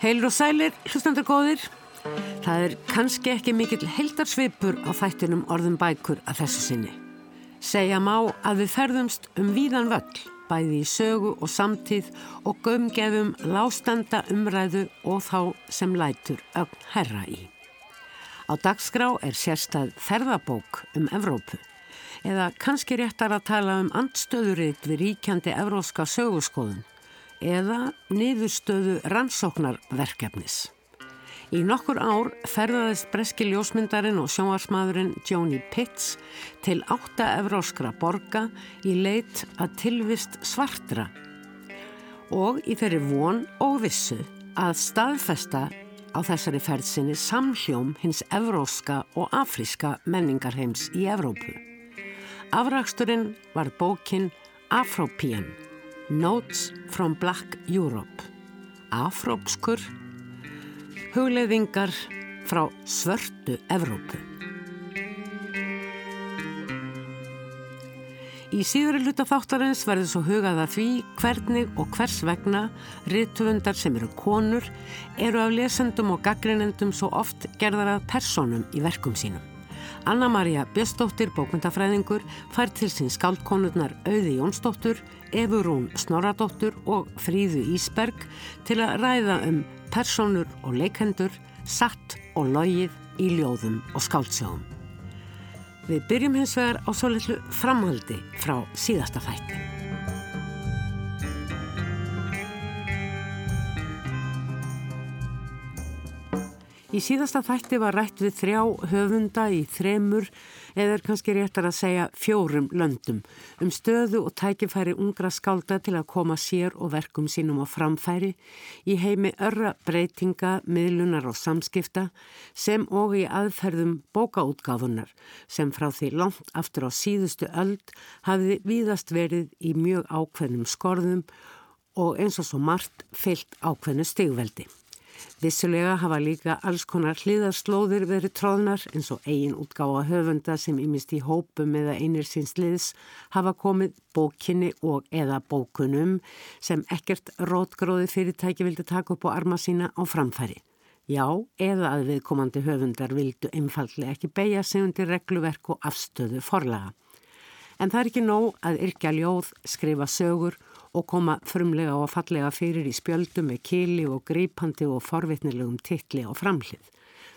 Heilur og sælir, hlustandur góðir. Það er kannski ekki mikill heldarsvipur á þættinum orðum bækur að þessu sinni. Segja má að við ferðumst um víðan völl, bæði í sögu og samtíð og gömgefum lástanda umræðu og þá sem lætur ögn herra í. Á dagskrá er sérstað ferðabók um Evrópu eða kannski réttar að tala um andstöðuritt við ríkjandi evróska sögurskoðun eða niðurstöðu rannsóknarverkefnis. Í nokkur ár ferðaðist breski ljósmyndarinn og sjónvarsmaðurinn Joni Pitts til átta evróskra borga í leit að tilvist svartra og í þeirri von og vissu að staðfesta á þessari ferðsinni samhljóm hins evróska og afríska menningarheims í Evrópu. Afraksturinn var bókin Afropean Notes from Black Europe. Afrópskur. Hugleðingar frá svörtu Evrópu. Í síðuri hluta þáttarins verður svo hugað að því hvernig og hvers vegna rittvöndar sem eru konur eru af lesendum og gaggrinendum svo oft gerðar að personum í verkum sínum. Anna-Maria Bjöstóttir, bókmyndafræðingur, fær til sín skaldkonurnar Auði Jónsdóttur, Efurún Snoradóttur og Fríðu Ísberg til að ræða um personur og leikendur, satt og logið í ljóðum og skáldsjóðum. Við byrjum hins vegar á svo litlu framhaldi frá síðasta fætti. Í síðasta þætti var rætt við þrjá höfunda í þremur eða er kannski réttar að segja fjórum löndum um stöðu og tækifæri ungra skálda til að koma sér og verkum sínum á framfæri í heimi örra breytinga, miðlunar og samskipta sem og í aðferðum bókaútgáfunar sem frá því langt aftur á síðustu öld hafiði víðast verið í mjög ákveðnum skorðum og eins og svo margt fyllt ákveðnu stigveldi. Vissulega hafa líka alls konar hliðarslóðir verið tróðnar eins og eigin útgáða höfunda sem ymist í hópum eða einir síns liðs hafa komið bókinni og eða bókunum sem ekkert rótgróði fyrirtæki vildi taka upp á arma sína á framfæri. Já, eða að viðkomandi höfundar vildu einfallega ekki beigja sig undir regluverk og afstöðu forlaga. En það er ekki nóg að yrkja ljóð, skrifa sögur og koma frumlega og fallega fyrir í spjöldu með kili og greipandi og forvitnilegum titli á framhlið.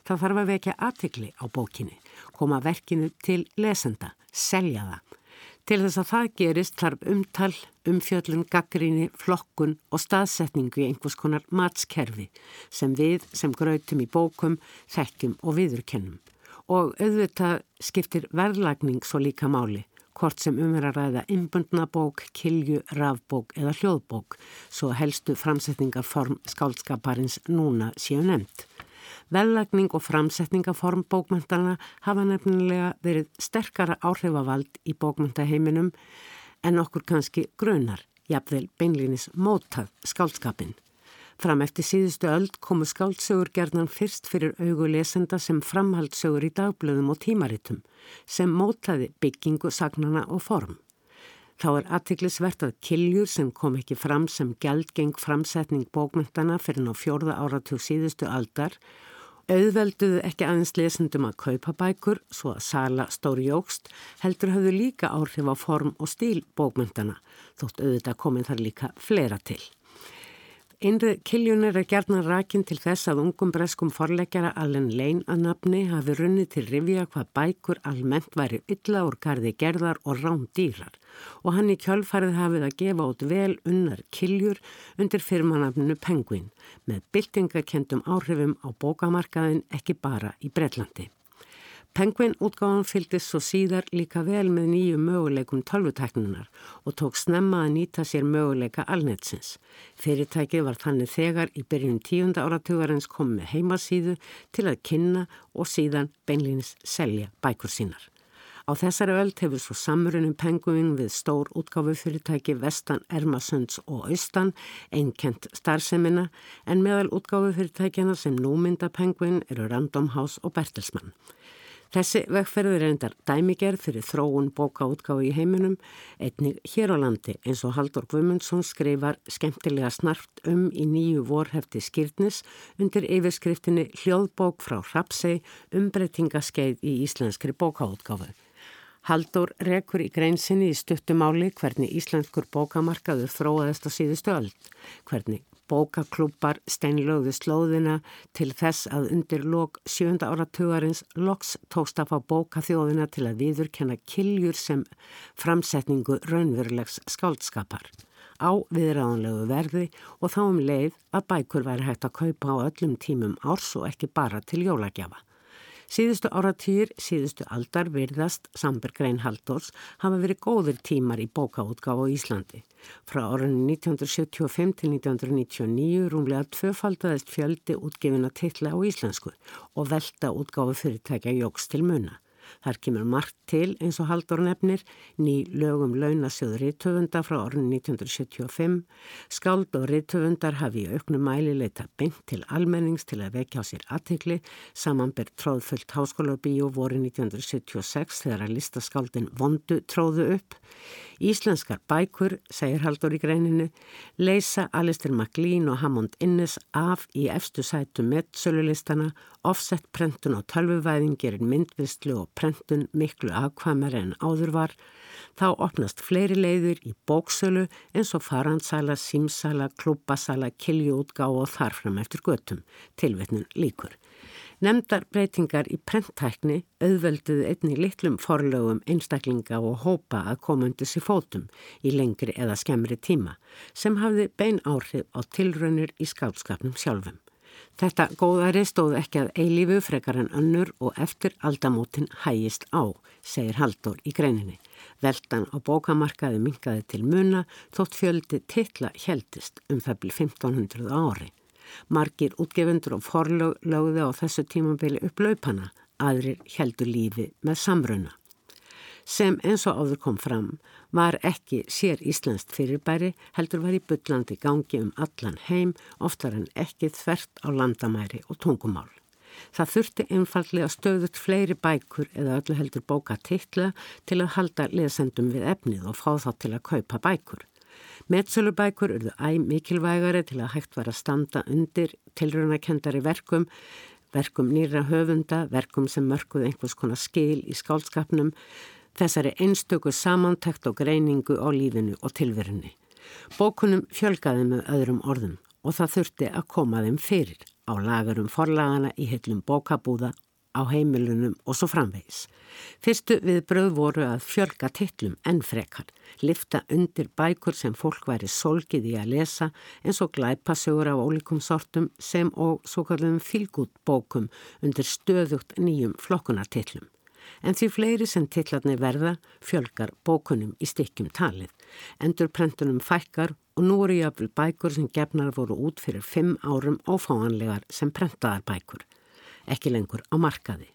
Það þarf að vekja aðtikli á bókinni, koma verkinu til lesenda, selja það. Til þess að það gerist þarf umtal, umfjöllun, gaggríni, flokkun og staðsetningu í einhvers konar matskerfi sem við sem grautum í bókum, þekkjum og viðurkennum. Og auðvitað skiptir verðlagning svo líka máli hvort sem umver að ræða innbundna bók, kilju, rafbók eða hljóðbók, svo helstu framsetningaform skálskaparins núna séu nefnt. Vellagning og framsetningaform bókmyndana hafa nefnilega verið sterkara áhrifavald í bókmyndaheiminum en okkur kannski grunar, jafnvel beinlinis mótað skálskapin. Fram eftir síðustu öld komu skáldsögur gerðan fyrst fyrir augulesenda sem framhaldsögur í dagblöðum og tímaritum sem mótaði byggingu, sagnana og form. Þá er aðtiklisvert að kiljur sem kom ekki fram sem gældgeng framsetning bókmyndana fyrir ná fjórða áratug síðustu aldar auðvelduðu ekki aðeins lesendum að kaupa bækur svo að sala stóri jógst heldur hafðu líka áhrif á form og stíl bókmyndana þótt auðvitað komið þar líka flera til. Einrið Kiljunir er gerðna rakin til þess að ungum breskum forleggjara Allen Lane að nafni hafi runni til rivja hvað bækur almennt væri ylla úr gardi gerðar og rán dýrar og hann í kjölfarið hafið að gefa út vel unnar Kiljur undir firmanafninu Penguin með byltingakendum áhrifum á bókamarkaðin ekki bara í Breitlandi. Penguin útgáðan fylgist svo síðar líka vel með nýju möguleikum tölvuteknunar og tók snemma að nýta sér möguleika alnetsins. Fyrirtækið var þannig þegar í byrjun tíunda áratugarins kom með heimasíðu til að kynna og síðan beinlýnis selja bækur sínar. Á þessari öll hefur svo samrunum Penguin við stór útgáfufyrirtæki Vestan, Ermasunds og Austan einkent starfsemina en meðal útgáfufyrirtækjana sem nú mynda Penguin eru Random House og Bertelsmann. Þessi vegferð er endar dæmigerð fyrir þróun bókaútgáfi í heiminum, einnig hér á landi eins og Haldur Guðmundsson skrifar skemmtilega snart um í nýju vorhefti skýrtnis undir yfirskriftinni Hljóðbók frá Rapsei umbreytingaskeið í íslenskri bókaútgáfi. Haldur rekur í greinsinni í stuttumáli hvernig íslenskur bókamarkaður þróaðist á síðustu öll, hvernig bókaklúpar steinlögðu slóðina til þess að undir lok sjönda áratugarins loks tókst að fá bókaþjóðina til að viðurkenna kiljur sem framsetningu raunverulegs skáldskapar á viðræðanlegu verði og þá um leið að bækur væri hægt að kaupa á öllum tímum árs og ekki bara til jólagjafa. Síðustu áratýr, síðustu aldar virðast, Samberg Reinhaldurs, hafa verið góðir tímar í bókaútgáf á Íslandi. Frá árunni 1975 til 1999 rúmlega tvöfaldaðist fjöldi útgefina titla á íslensku og velta útgáfu fyrirtækja jóks til muna. Þar kemur margt til eins og haldur nefnir, ný lögum launasjóður rítöfunda frá orðin 1975. Skáld og rítöfundar hafi í auknum mæli leita beint til almennings til að vekja á sér aðtikli. Samanberð tróðfullt háskóla bíó voru 1976 þegar að listaskáldin vondu tróðu upp. Íslenskar bækur, segir Haldur í greininu, leysa Alistair MacLean og Hammond Innes af í efstu sætu mettsölulistana, offsett prentun og tölvuvæðin gerir myndvistlu og prentun miklu afkvæmar en áður var, þá opnast fleiri leiður í bóksölu eins og farandsala, símsala, klúbasala, kiljóutgá og þarfram eftir göttum, tilvetnun líkur. Nemndar breytingar í prenttækni auðvelduðu einni litlum forlögum einstaklinga og hópa að koma undir sér fótum í lengri eða skemmri tíma sem hafði bein áhrif á tilraunir í skálskapnum sjálfum. Þetta góðari stóð ekki að eilífu frekar en önnur og eftir aldamótin hægist á, segir Haldur í greininni. Veldan á bókamarkaði mingaði til muna þótt fjöldi titla heldist um byrj 1500 ári. Margir útgefundur og forlögði á þessu tímabili upp laupana, aðrir heldur lífi með samruna. Sem eins og áður kom fram var ekki sér Íslandst fyrirbæri, heldur var í byllandi gangi um allan heim, oftar en ekki þvert á landamæri og tungumál. Það þurfti einfallega stöðut fleiri bækur eða öllu heldur bóka titla til að halda lesendum við efnið og fá þá til að kaupa bækur. Metsölubækur urðu æg mikilvægari til að hægt var að standa undir tilrunakendari verkum, verkum nýra höfunda, verkum sem mörguð einhvers konar skil í skálskapnum, þessari einstöku samantækt og greiningu á lífinu og tilverunni. Bókunum fjölgaði með öðrum orðum og það þurfti að koma þeim fyrir á lagarum forlagana í heilum bókabúða á heimilunum og svo framvegis. Fyrstu við bröð voru að fjölga tittlum enn frekar, lifta undir bækur sem fólk væri solgið í að lesa eins og glæpasögur af ólíkum sortum sem og svo kallum fylgútbókum undir stöðugt nýjum flokkunartittlum. En því fleiri sem tillatni verða fjölgar bókunum í stykkjum talið. Endur prentunum fækkar og nú eru jáfnvel bækur sem gefnar voru út fyrir fimm árum ófáanlegar sem prentaðar bækur ekki lengur á markaði.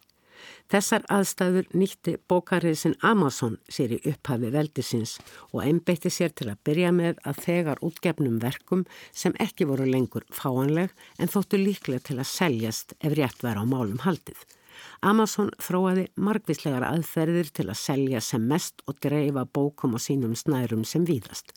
Þessar aðstæður nýtti bókariðsin Amazon sér í upphafi veldisins og einbeitti sér til að byrja með að þegar útgefnum verkum sem ekki voru lengur fáanleg en þóttu líklega til að seljast ef rétt vera á málum haldið. Amazon þróaði margvíslegar aðferðir til að selja sem mest og dreifa bókum og sínum snærum sem víðast.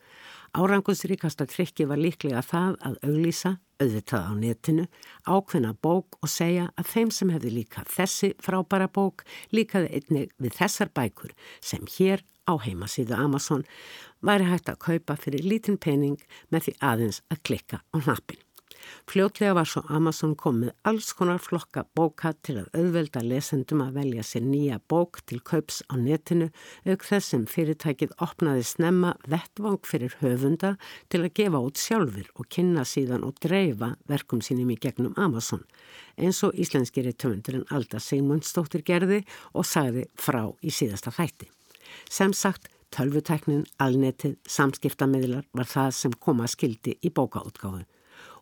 Árangusríkasta trikki var líklega það að auglýsa, auðvitað á netinu, ákveðna bók og segja að þeim sem hefði líka þessi frábæra bók líkaði einnig við þessar bækur sem hér á heimasíðu Amazon væri hægt að kaupa fyrir lítinn pening með því aðeins að klikka á hnappin. Fljótlega var svo Amazon komið alls konar flokka bóka til að auðvelda lesendum að velja sér nýja bók til kaups á netinu auk þess sem fyrirtækið opnaði snemma vettvang fyrir höfunda til að gefa út sjálfur og kynna síðan og dreifa verkum sínum í gegnum Amazon eins og íslenskiri töfundurinn Alda Sigmundsdóttir gerði og sagði frá í síðasta þætti. Sem sagt, tölvuteknin, alnetið, samskiptamiðlar var það sem koma skildi í bókaútgáðu.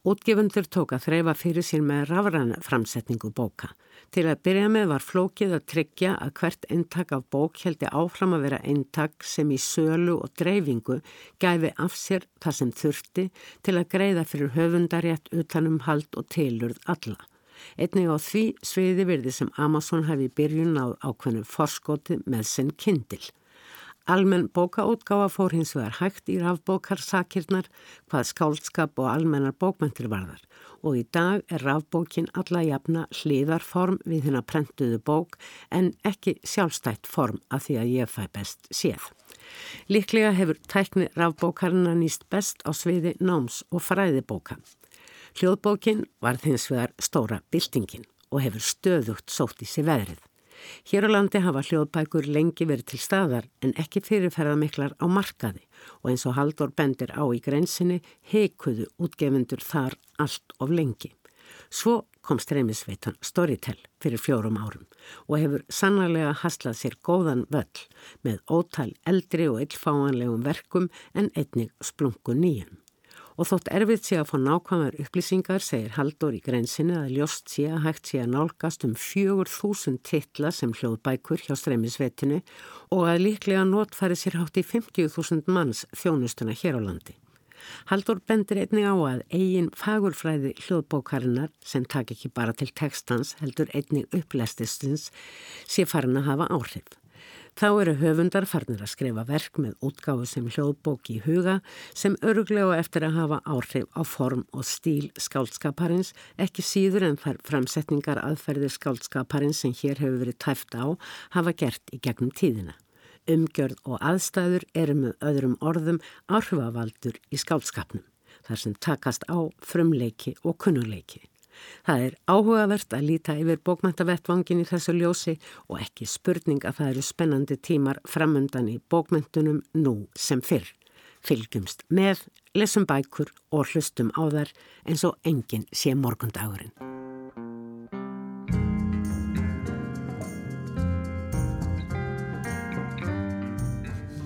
Útgefundur tók að þreyfa fyrir sér með rafræna framsetningu bóka. Til að byrja með var flókið að tryggja að hvert eintak af bók heldi áfram að vera eintak sem í sölu og dreifingu gæfi af sér það sem þurfti til að greiða fyrir höfundarétt utanum hald og tilurð alla. Einnig á því sviði virði sem Amazon hafi í byrjun á ákveðnum forskoti með sinn kindil. Almenn bókaútgáfa fór hins vegar hægt í rafbókarsakirnar hvað skálskap og almennar bókmyndir varðar og í dag er rafbókin alla jafna hliðarform við hennar prentuðu bók en ekki sjálfstætt form að því að ég fæ best séð. Líklega hefur tækni rafbókarina nýst best á sviði náms og fræðibóka. Hljóðbókin var þins vegar stóra byltingin og hefur stöðugt sótt í sig veðrið. Hér á landi hafa hljóðbækur lengi verið til staðar en ekki fyrirferðamiklar á markaði og eins og Haldur bendir á í grensinni heikuðu útgefundur þar allt of lengi. Svo kom streymisveitan Storytel fyrir fjórum árum og hefur sannarlega haslað sér góðan völl með ótal eldri og illfáanlegum verkum en einnig splungu nýjum. Og þótt erfið sé að fá nákvæmar upplýsingar, segir Haldur í grensinu að ljóst sé að hægt sé að nálgast um 4.000 titla sem hljóðbækur hjá streymisvetinu og að líklega notfæri sér hátt í 50.000 manns þjónustuna hér á landi. Haldur bendir einnig á að eigin fagurfræði hljóðbókarinnar sem tak ekki bara til textans heldur einnig upplestistins sé farin að hafa áhrif. Þá eru höfundar farnir að skrifa verk með útgáðu sem hljóðbók í huga sem öruglega eftir að hafa áhrif á form og stíl skálskaparins ekki síður en þar framsetningar aðferðir skálskaparins sem hér hefur verið tæft á hafa gert í gegnum tíðina. Umgjörð og aðstæður eru með öðrum orðum áhrifavaldur í skálskapnum þar sem takast á frumleiki og kunnuleiki. Það er áhugavert að líta yfir bókmæntavettvangin í þessu ljósi og ekki spurning að það eru spennandi tímar framundan í bókmæntunum nú sem fyrr. Fylgjumst með, lesum bækur og hlustum á þær eins og enginn sé morgundagurinn.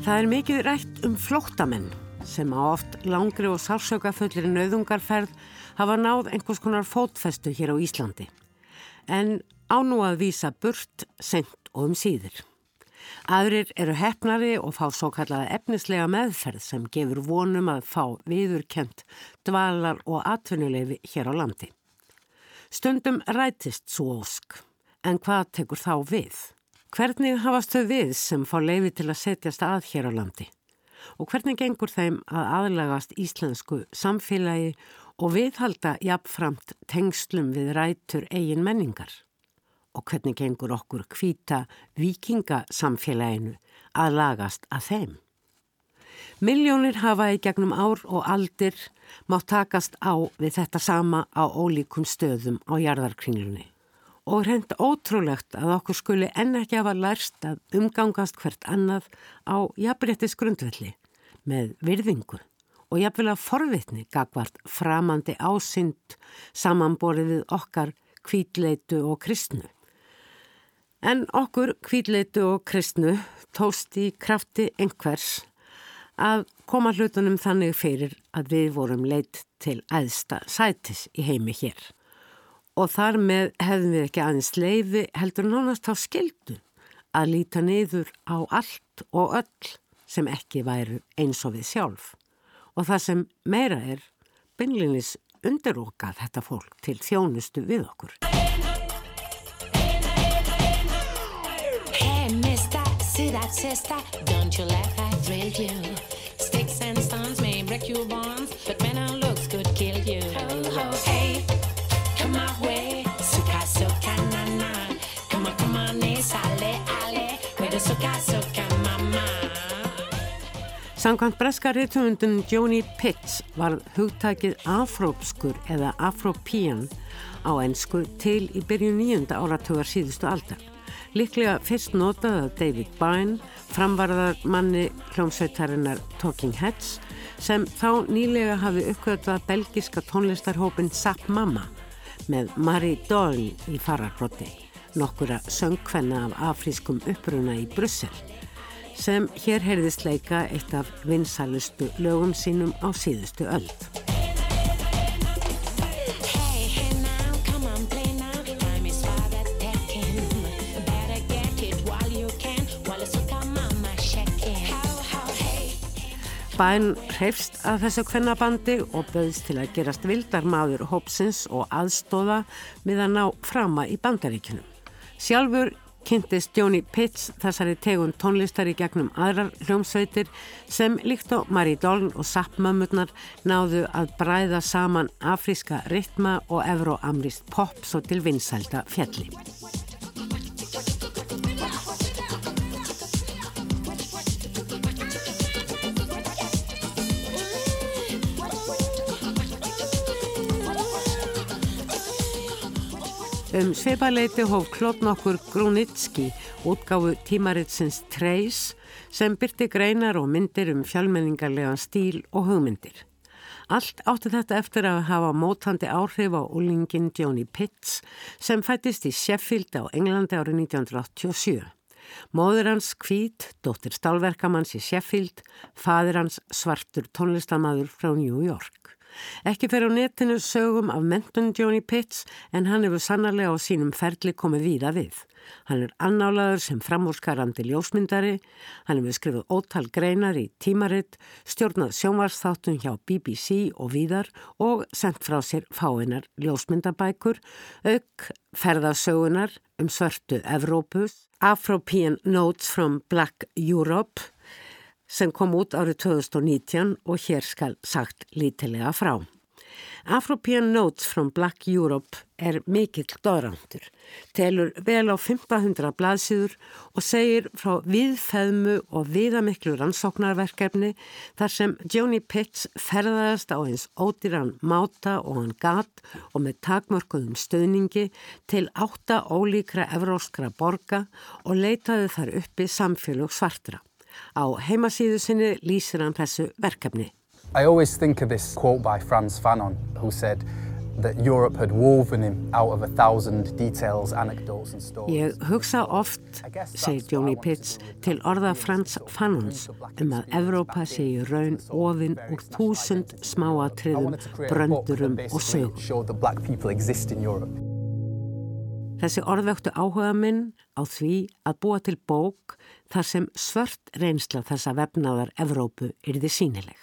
Það er mikið rætt um flóttamenn sem á oft langri og sársökafullir nöðungarferð hafa náð einhvers konar fótfestu hér á Íslandi en á nú að vísa burt, sent og um síður. Aðrir eru hefnari og fá svo kallaða efnislega meðferð sem gefur vonum að fá viðurkent dvalar og atvinnuleifi hér á landi. Stundum rætist svo ósk, en hvað tekur þá við? Hvernig hafast þau við sem fá leifi til að setjast að hér á landi? Og hvernig gengur þeim að aðlagast íslensku samfélagi og viðhalda jafnframt tengslum við rætur eigin menningar. Og hvernig gengur okkur hvita vikingasamfélaginu að lagast að þeim? Miljónir hafa í gegnum ár og aldir mátt takast á við þetta sama á ólíkum stöðum á jarðarkringlunni. Og hreint ótrúlegt að okkur skuli enn ekki hafa lærst að umgangast hvert annað á jafnréttis grundvelli með virðingu og jafnvel að forvitni gagvart framandi ásynd samanborið við okkar kvítleitu og kristnu. En okkur kvítleitu og kristnu tóst í krafti einhvers að koma hlutunum þannig fyrir að við vorum leitt til aðsta sætis í heimi hér. Og þar með hefðum við ekki aðeins leiði heldur nánast á skildu að líta niður á allt og öll sem ekki væru eins og við sjálf og það sem meira er bynlinis undirokað þetta fólk til þjónustu við okkur. Hey mister, see that sister, don't you let her drill you. Samkvæmt breska reytumundun Joni Pitts var hugtækið afrópskur eða afrópían á ennsku til í byrju nýjunda áratugar síðustu aldar. Liklega fyrst notaði David Byrne, framvarðar manni hljómsveitarinnar Talking Heads, sem þá nýlega hafi uppgötað belgiska tónlistarhópin Zap Mama með Marie Dawn í fararbrotti, nokkura söngkvenna af afrískum uppruna í Brussel sem hér heyrðist leika eitt af vinsalustu lögum sínum á síðustu öld. Bæn hreifst að þessu kvennabandi og bauðst til að gerast vildarmadur hópsins og aðstóða með að ná frama í bandaríkunum. Sjálfur kynntist Jóni Pitts þessari tegun tónlistari gegnum aðrar hljómsveitir sem líkt á Marie Doln og Sappmömmurnar náðu að bræða saman afríska ritma og evroamrist pop svo til vinsælda fjalli. Um sveipaleiti hóf klotnokkur Grunitski útgáfu tímaritsins Trace sem byrti greinar og myndir um fjálmenningarlega stíl og hugmyndir. Allt átti þetta eftir að hafa mótandi áhrif á úlingin Joni Pitts sem fættist í Sheffield á Englandi árið 1987. Móður hans Kvít, dóttir stálverkamanns í Sheffield, fadir hans svartur tónlistamæður frá New York. Ekki fer á netinu sögum af mentun Joni Pitts en hann hefur sannarlega á sínum ferli komið víða við. Hann er annálaður sem framúrskarandi ljósmyndari, hann hefur skrifið ótal greinar í tímaritt, stjórnað sjónvarsþáttun hjá BBC og víðar og sendt frá sér fáinar ljósmyndabækur, auk ferðasögunar um svörtu Evrópus, Afropean Notes from Black Europe, sem kom út árið 2019 og hér skal sagt lítilega frá. Afropean Notes from Black Europe er mikill dóðrándur, telur vel á 1500 blaðsýður og segir frá viðfæðmu og viðamiklu rannsóknarverkefni þar sem Joni Pitts ferðast á eins ódýran máta og hann gat og með takmörkuðum stöðningi til átta ólíkra evróskra borga og leitaði þar uppi samfélug svartra. Á heimasíðu sinni lýsir hann þessu verkefni. I always think of this quote by Frans Fanon who said that Europe had woven him out of a thousand details, anecdotes and stories. Ég hugsa oft, segir Jóni Pitts, til orða Frans Fanons um að Evrópa sé í raun ofinn úr þúsund smáatriðum, bröndurum og sögum. Þessi orðvöktu áhuga minn á því að búa til bók þar sem svört reynsla þessa vefnaðar Evrópu yrði sínileg.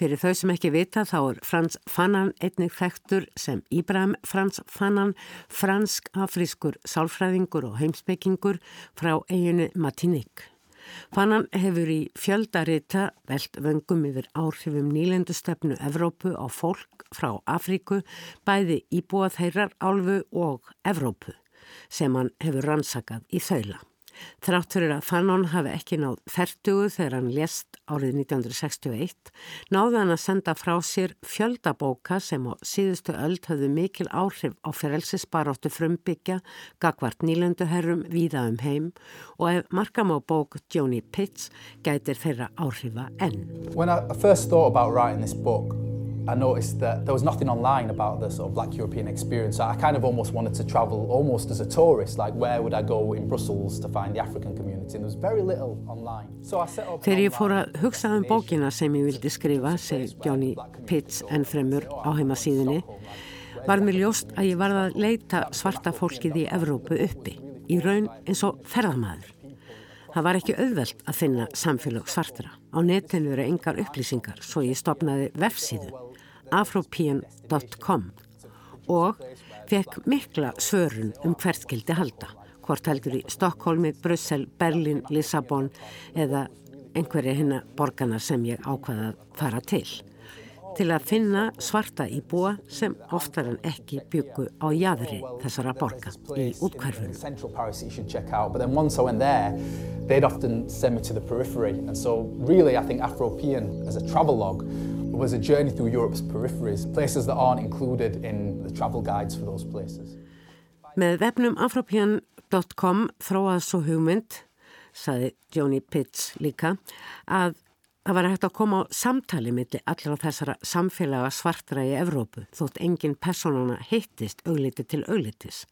Fyrir þau sem ekki vita þá er Frans Fanon einnig þekktur sem Íbrahim Frans Fanon, fransk-afrískur sálfræðingur og heimsbyggingur frá eiginu Martinique. Fanon hefur í fjöldarita veld vöngum yfir áhrifum nýlendustefnu Evrópu á fólk frá Afríku, bæði íbúað þeirrar álfu og Evrópu sem hann hefur rannsakað í þaula. Þrátt fyrir að Fanon hafi ekki náð færtugu þegar hann lést árið 1961, náði hann að senda frá sér fjöldabóka sem á síðustu öld hafðu mikil áhrif á ferelsisbaróttu frumbyggja, gagvart nýlenduherrum víða um heim og ef markam á bók Joni Pitts gætir þeirra áhrifa enn. When I first thought about writing this book I noticed that there was nothing online about the sort of black European experience. So I kind of almost wanted to travel almost as a tourist, like where would I go in Brussels to find the African community? And there was very little online. So I set up Þegar ég fór að hugsa um bókina sem ég vildi skrifa, seg Johnny Pitts enn fremur á heimasíðinni, var mér ljóst að ég varði að leita svarta fólkið í Evrópu uppi, í raun eins og ferðamæður. Það var ekki auðvelt að finna samfélag svartra. Á netinu eru engar upplýsingar, svo ég stopnaði vefsíðu afropean.com og fekk mikla svörun um hvert skildi halda, hvort heldur í Stokkólmi, Brussel, Berlin, Lissabon eða einhverja hinna borgarna sem ég ákvaða að fara til til að finna svarta íbúa sem oftar en ekki byggu á jæðri þessara borga í útkverfunum. Was a journey through Europe's peripheries, places that aren't included in the travel guides for those places. Með vefnum afropean.com þróað svo hugmynd, saði Joni Pitts líka, að það var hægt að koma á samtali millir allra þessara samfélaga svartra í Evrópu þótt engin personana hittist augliti til auglitis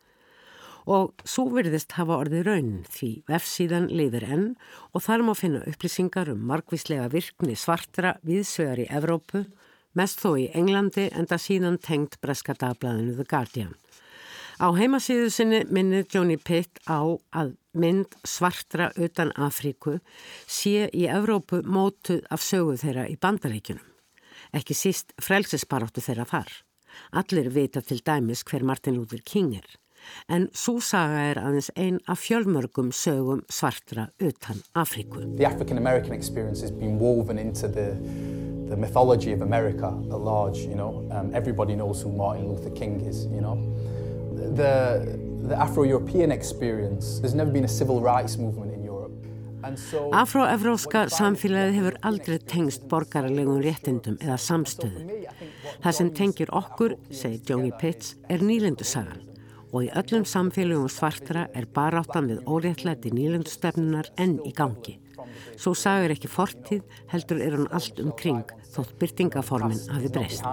og svo verðist hafa orði raun því vefsíðan leiðir enn og þar má finna upplýsingar um margvíslega virkni svartra viðsvegar í Evrópu, mest þó í Englandi en það síðan tengt breska dagblæðinu The Guardian. Á heimasíðu sinni minnir Johnny Pitt á að mynd svartra utan Afríku sé í Evrópu mótuð af sögu þeirra í bandaríkunum. Ekki síst frelsesbaráttu þeirra þar. Allir vita til dæmis hver Martin Luther King er. En svo saga er aðeins einn af fjölmörgum sögum svartra utan Afríku. The African American experience has been woven into the the mythology of America at large, you know. Um, everybody knows who Martin Luther King is, you know. The, the Afro-European experience, there's never been a civil rights movement in Europe. Afro-evróska samfélagið hefur aldrei tengst borgarlegum réttindum eða samstöðu. Það sem tengir okkur, segir Joey Pitts, er nýlendusagan og í öllum samfélagum svartra er baráttan við óréttlæti nýlendustefnunar enn í gangi. Svo sagur ekki fortíð, heldur er hann allt umkring þótt byrtingaformin hafi breyst.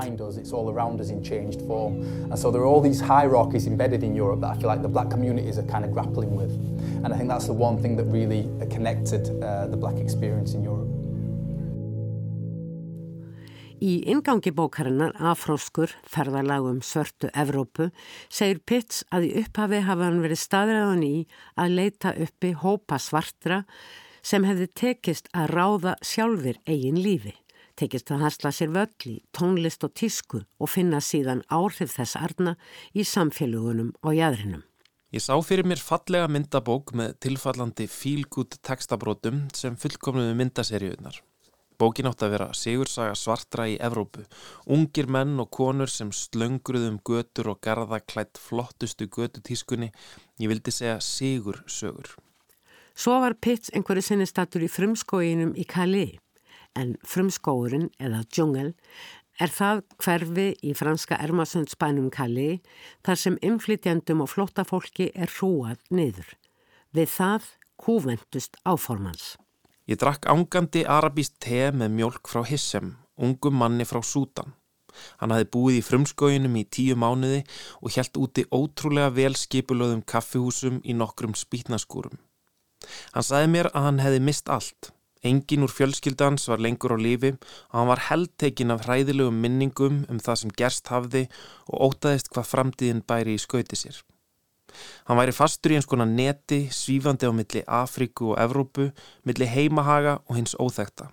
So there are all these hierarchies embedded in Europe that I feel like the black communities are kind of grappling with. And I think that's the one thing that really connected uh, the black experience in Europe. Í ingangi bókarinnar Afróskur, ferðalagum svörtu Evrópu, segir Pitts að í upphafi hafa hann verið staðræðan í að leita uppi hópa svartra sem hefði tekist að ráða sjálfur eigin lífi. Tekist að hasla sér völl í tónlist og tísku og finna síðan áhrif þess arna í samfélugunum og jæðrinum. Ég sá fyrir mér fallega myndabók með tilfallandi fílgút textabrótum sem fullkomluðu myndaseríunar. Bókin átt að vera sigursaga svartra í Evrópu, ungir menn og konur sem slöngruðum götur og garda klætt flottustu götutískunni, ég vildi segja sigur sögur. Svo var Pitts einhverju sinni statur í frumskóinum í Calais, en frumskóurinn, eða djungel, er það hverfi í franska Ermasundsbænum Calais, þar sem inflytjandum og flóttafólki er hrúað niður. Við það kúvendust áformans. Ég drakk ángandi arabíst te með mjölk frá Hissem, ungum manni frá Sútan. Hann hafi búið í frumskóginum í tíu mánuði og helt úti ótrúlega vel skipulöðum kaffihúsum í nokkrum spýtnaskúrum. Hann sagði mér að hann hefði mist allt. Engin úr fjölskyldans var lengur á lífi og hann var heldtekin af hræðilegum minningum um það sem gerst hafði og ótaðist hvað framtíðin bæri í skauti sér. Hann væri fastur í eins konar neti, svífandi á milli Afríku og Evrópu, milli heimahaga og hins óþekta.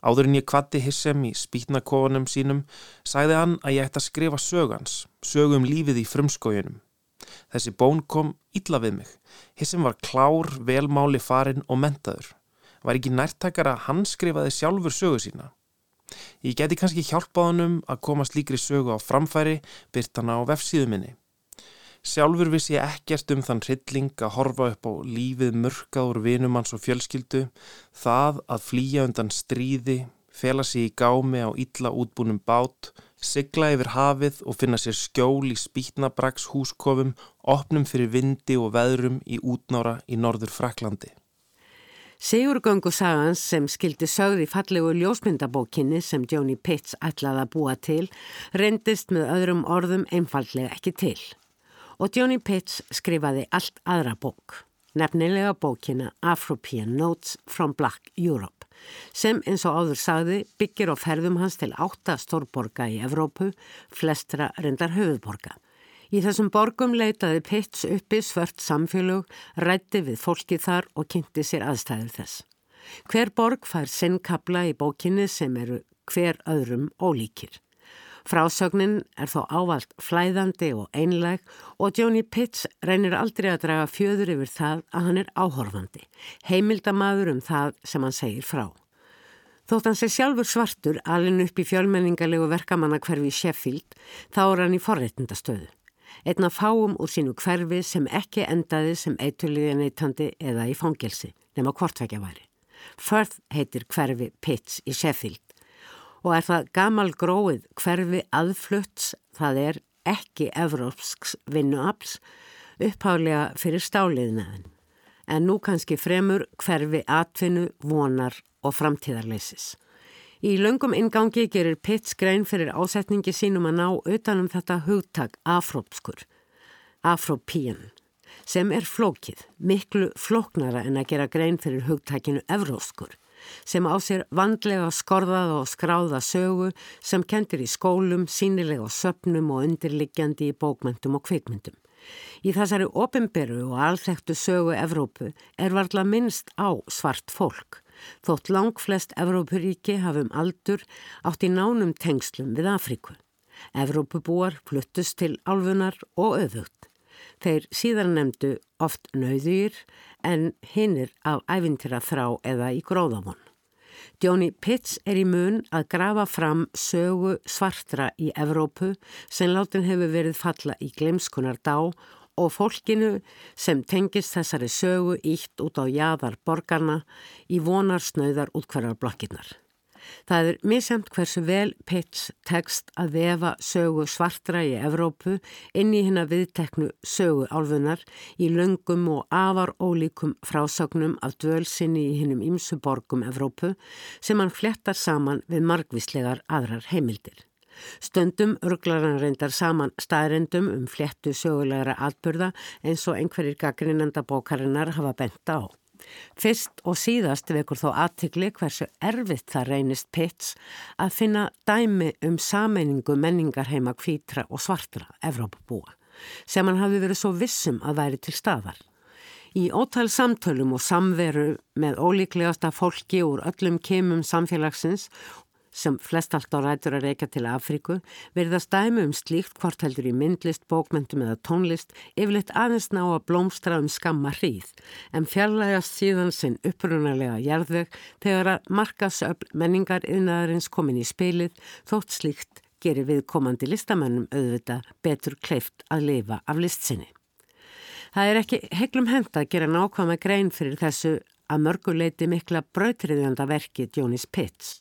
Áður en ég kvatti Hissem í spýtnakofunum sínum, sæði hann að ég ætti að skrifa sögans, sögum lífið í frumskójunum. Þessi bón kom illa við mig. Hissem var klár, velmáli farin og mentaður. Var ekki nærtakar að hann skrifaði sjálfur sögu sína. Ég geti kannski hjálpað hann um að koma slíkri sögu á framfæri, byrt hann á vefsíðuminni. Sjálfur vissi ég ekkert um þann hrylling að horfa upp á lífið mörkaður vinumanns og fjölskyldu, það að flýja undan stríði, fela sig í gámi á illa útbúnum bát, sigla yfir hafið og finna sér skjól í spýtnabrags húskofum, opnum fyrir vindi og veðrum í útnára í norður Fraklandi. Sigurgöngu sagans sem skildi sögði fallegu ljósmyndabókinni sem Jóni Pitts ætlaði að búa til reyndist með öðrum orðum einfallega ekki til og Johnny Pitts skrifaði allt aðra bók, nefnilega bókina Afropean Notes from Black Europe, sem eins og áður sagði byggir á ferðum hans til átta stórborga í Evrópu, flestra reyndar höfuborga. Í þessum borgum leitaði Pitts uppi svört samfélög, rætti við fólkið þar og kynnti sér aðstæður þess. Hver borg fær sinnkabla í bókinni sem eru hver öðrum ólíkir. Frásögnin er þó ávalt flæðandi og einleg og Jóni Pitts reynir aldrei að draga fjöður yfir það að hann er áhorfandi, heimildamaður um það sem hann segir frá. Þótt hann sé sjálfur svartur alin upp í fjölmenningarlegu verkamanna hverfi Sheffield þá er hann í forreitndastöðu. Einna fáum úr sínu hverfi sem ekki endaði sem eitulíði neytandi eða í fangelsi, nema hvortvekja væri. Firth heitir hverfi Pitts í Sheffield og er það gamal gróið hverfi aðflutts, það er ekki evrópsks vinnuafls, upphálega fyrir stáliðnaðin. En nú kannski fremur hverfi atvinnu, vonar og framtíðarleisis. Í löngum ingangi gerir Pitts grein fyrir ásetningi sínum að ná utanum þetta hugtak afrópskur, afrópían, sem er flókið, miklu flóknara en að gera grein fyrir hugtakinu evróskur. Sem á sér vandlega skorðaða og skráða sögu sem kendir í skólum, sínilega söpnum og undirliggjandi í bókmyndum og kvikmyndum. Í þessari ofinberu og alþektu sögu Evrópu er varla minnst á svart fólk, þótt lang flest Evrópuríki hafum aldur átt í nánum tengslum við Afríku. Evrópubúar fluttust til álfunar og öðugt. Þeir síðan nefndu oft nauðýr en hinnir af æfintira þrá eða í gróðavon. Jóni Pitts er í mun að grafa fram sögu svartra í Evrópu sem látin hefur verið falla í glemskunar dá og fólkinu sem tengist þessari sögu ítt út á jaðar borgarna í vonarsnauðar útkværar blokkinnar. Það er misjamt hversu vel Pitts tekst að vefa sögu svartra í Evrópu inn í hinn að viðteknu sögu álfunar í löngum og afar ólíkum frásögnum af dvölsinni í hinnum ymsu borgum Evrópu sem hann flettar saman við margvíslegar aðrar heimildir. Stundum örglar hann reyndar saman staðrendum um flettu sögulegra atbyrða eins og einhverjir gaggrinanda bókarinnar hafa benta á. Fyrst og síðast vekur þó aðtikli hversu erfitt það reynist Pitts að finna dæmi um sameiningu menningarheima kvítra og svartra Evrópabúa sem hann hafi verið svo vissum að væri til staðar. Í ótal samtölum og samveru með ólíklegasta fólki úr öllum kemum samfélagsins sem flest allt á rætur að reyka til Afríku, verðast dæmi um slíkt hvort heldur í myndlist, bókmentum eða tónlist yfirleitt aðeins ná að blómstra um skamma hríð, en fjarlægast síðan sinn upprunalega jarðveg þegar að markasöfl menningar yfirnaðarins komin í spilið þótt slíkt gerir viðkomandi listamennum auðvita betur kleift að lifa af listsinni. Það er ekki heiklum hend að gera nákvæma grein fyrir þessu að mörguleiti mikla brautriðjanda verki Jónis Pitts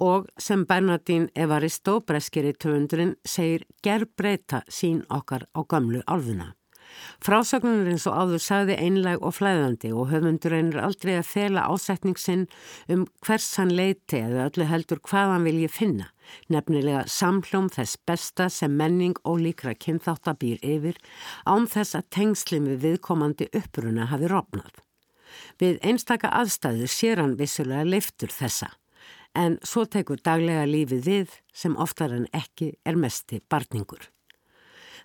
og sem Bernardín Evaristo, breskiri töfundurinn, segir ger breyta sín okkar á gamlu álfuna. Frásögnunir eins og áður sagði einleg og flæðandi og höfundurinn er aldrei að fela ásetning sinn um hvers hann leiti eða öllu heldur hvað hann vilji finna, nefnilega samhlóm þess besta sem menning og líkra kynþáttabýr yfir án þess að tengslim við viðkomandi uppruna hafi rofnað. Við einstaka aðstæðu sér hann vissulega leiftur þessa en svo tekur daglega lífið við sem oftar en ekki er mesti barningur.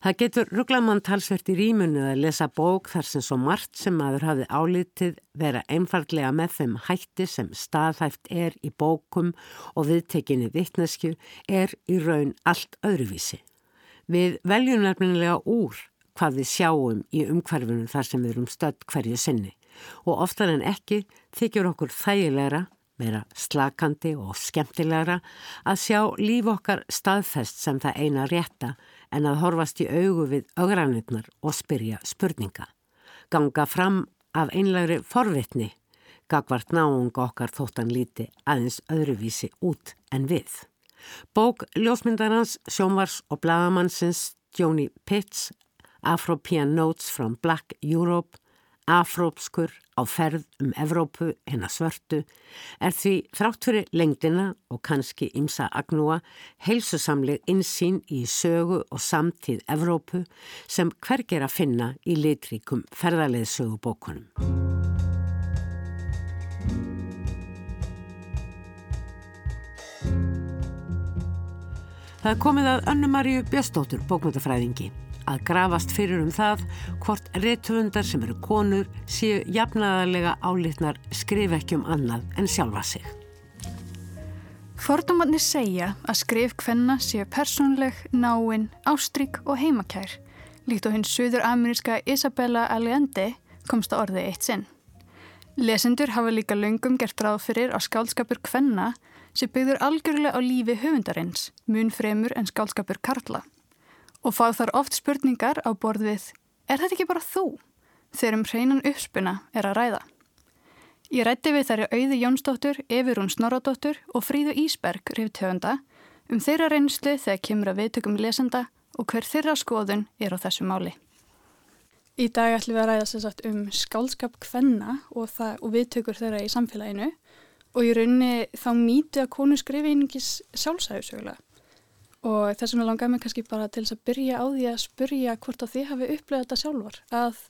Það getur rugglamann talsvert í rýmunu að lesa bók þar sem svo margt sem maður hafi álitið vera einfardlega með þeim hætti sem staðhæft er í bókum og viðtekinni vittneskju er í raun allt öðruvísi. Við veljum nefnilega úr hvað við sjáum í umhverfunu þar sem við erum stödd hverju sinni og oftar en ekki þykjur okkur þægilegra meira slakandi og skemmtilegra að sjá líf okkar staðfest sem það eina rétta en að horfast í augu við augranirnar og spyrja spurninga. Ganga fram af einlegri forvitni, gagvart náunga okkar þóttan líti aðeins öðruvísi út en við. Bók ljósmyndarans, sjómars og bladamannsins Joni Pitts, Afropean Notes from Black Europe afrópskur á ferð um Evrópu hennar svörtu er því þrátt fyrir lengdina og kannski ymsa agnúa heilsusamleg insýn í sögu og samtíð Evrópu sem hvergir að finna í litríkum ferðarleðsögubókunum. Það er komið að Önnu Marju Björnstóttur bókmöntafræðingi að grafast fyrir um það hvort réttöfundar sem eru konur séu jafnaðarlega álitnar skrif ekki um annað en sjálfa sig. Fordómanir segja að skrif hvenna séu persónleg, náinn, ástrík og heimakær, líkt á hinn söður-ameríska Isabella Allende komst að orði eitt sinn. Lesendur hafa líka löngum gert ráð fyrir að skálskapur hvenna sem byggður algjörlega á lífi höfundarins, mun fremur en skálskapur Karla og fá þar oft spurningar á borð við Er þetta ekki bara þú? Þegar um hreinan uppspuna er að ræða. Ég rætti við þar í auði Jónsdóttur, Efirún Snorradóttur og Fríðu Ísberg riftöfunda um þeirra reynslu þegar kemur að viðtökum lesenda og hver þeirra skoðun er á þessu máli. Í dag ætlum við að ræða sagt, um skálskap hvenna og, og viðtökur þeirra í samfélaginu og í rauninni þá mýtu að konu skrifi einingis sjálfsæðusögulega og þess vegna langar mér kannski bara til þess að byrja á því að spyrja hvort að þið hafi upplegað þetta sjálfur að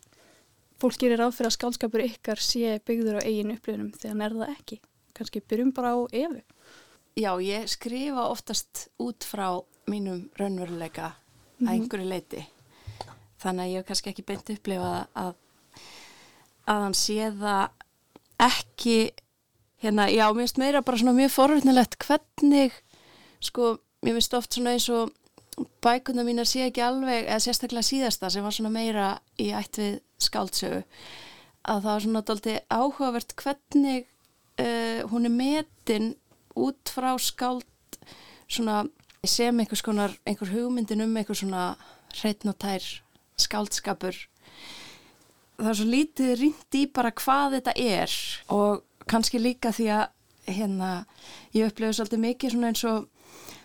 fólk gerir áfyrir að skálskapur ykkar sé byggður á eigin upplifunum þegar hann er það ekki kannski byrjum bara á efu. Já, ég skrifa oftast út frá mínum raunveruleika mm -hmm. að mhm. einhverju leiti. Þannig að ég hef kannski ekki beint upplifað að, að hann sé það ekki, hérna, já, mér finnst meira bara svona mjög forvitnilegt hvernig, sko, mér finnst oft svona eins og bækuna mín að sé ekki alveg, eða sérstaklega síðasta sem var svona meira í ætt við skáldsögu, að það var svona daldi áhugavert hvernig uh, hún er metin út frá skáld svona sem einhvers konar einhver hugmyndin um einhver svona hreitn og tær skáldskapur. Það er svo lítið rínt í bara hvað þetta er og kannski líka því að hérna ég upplifði svolítið mikið svona eins og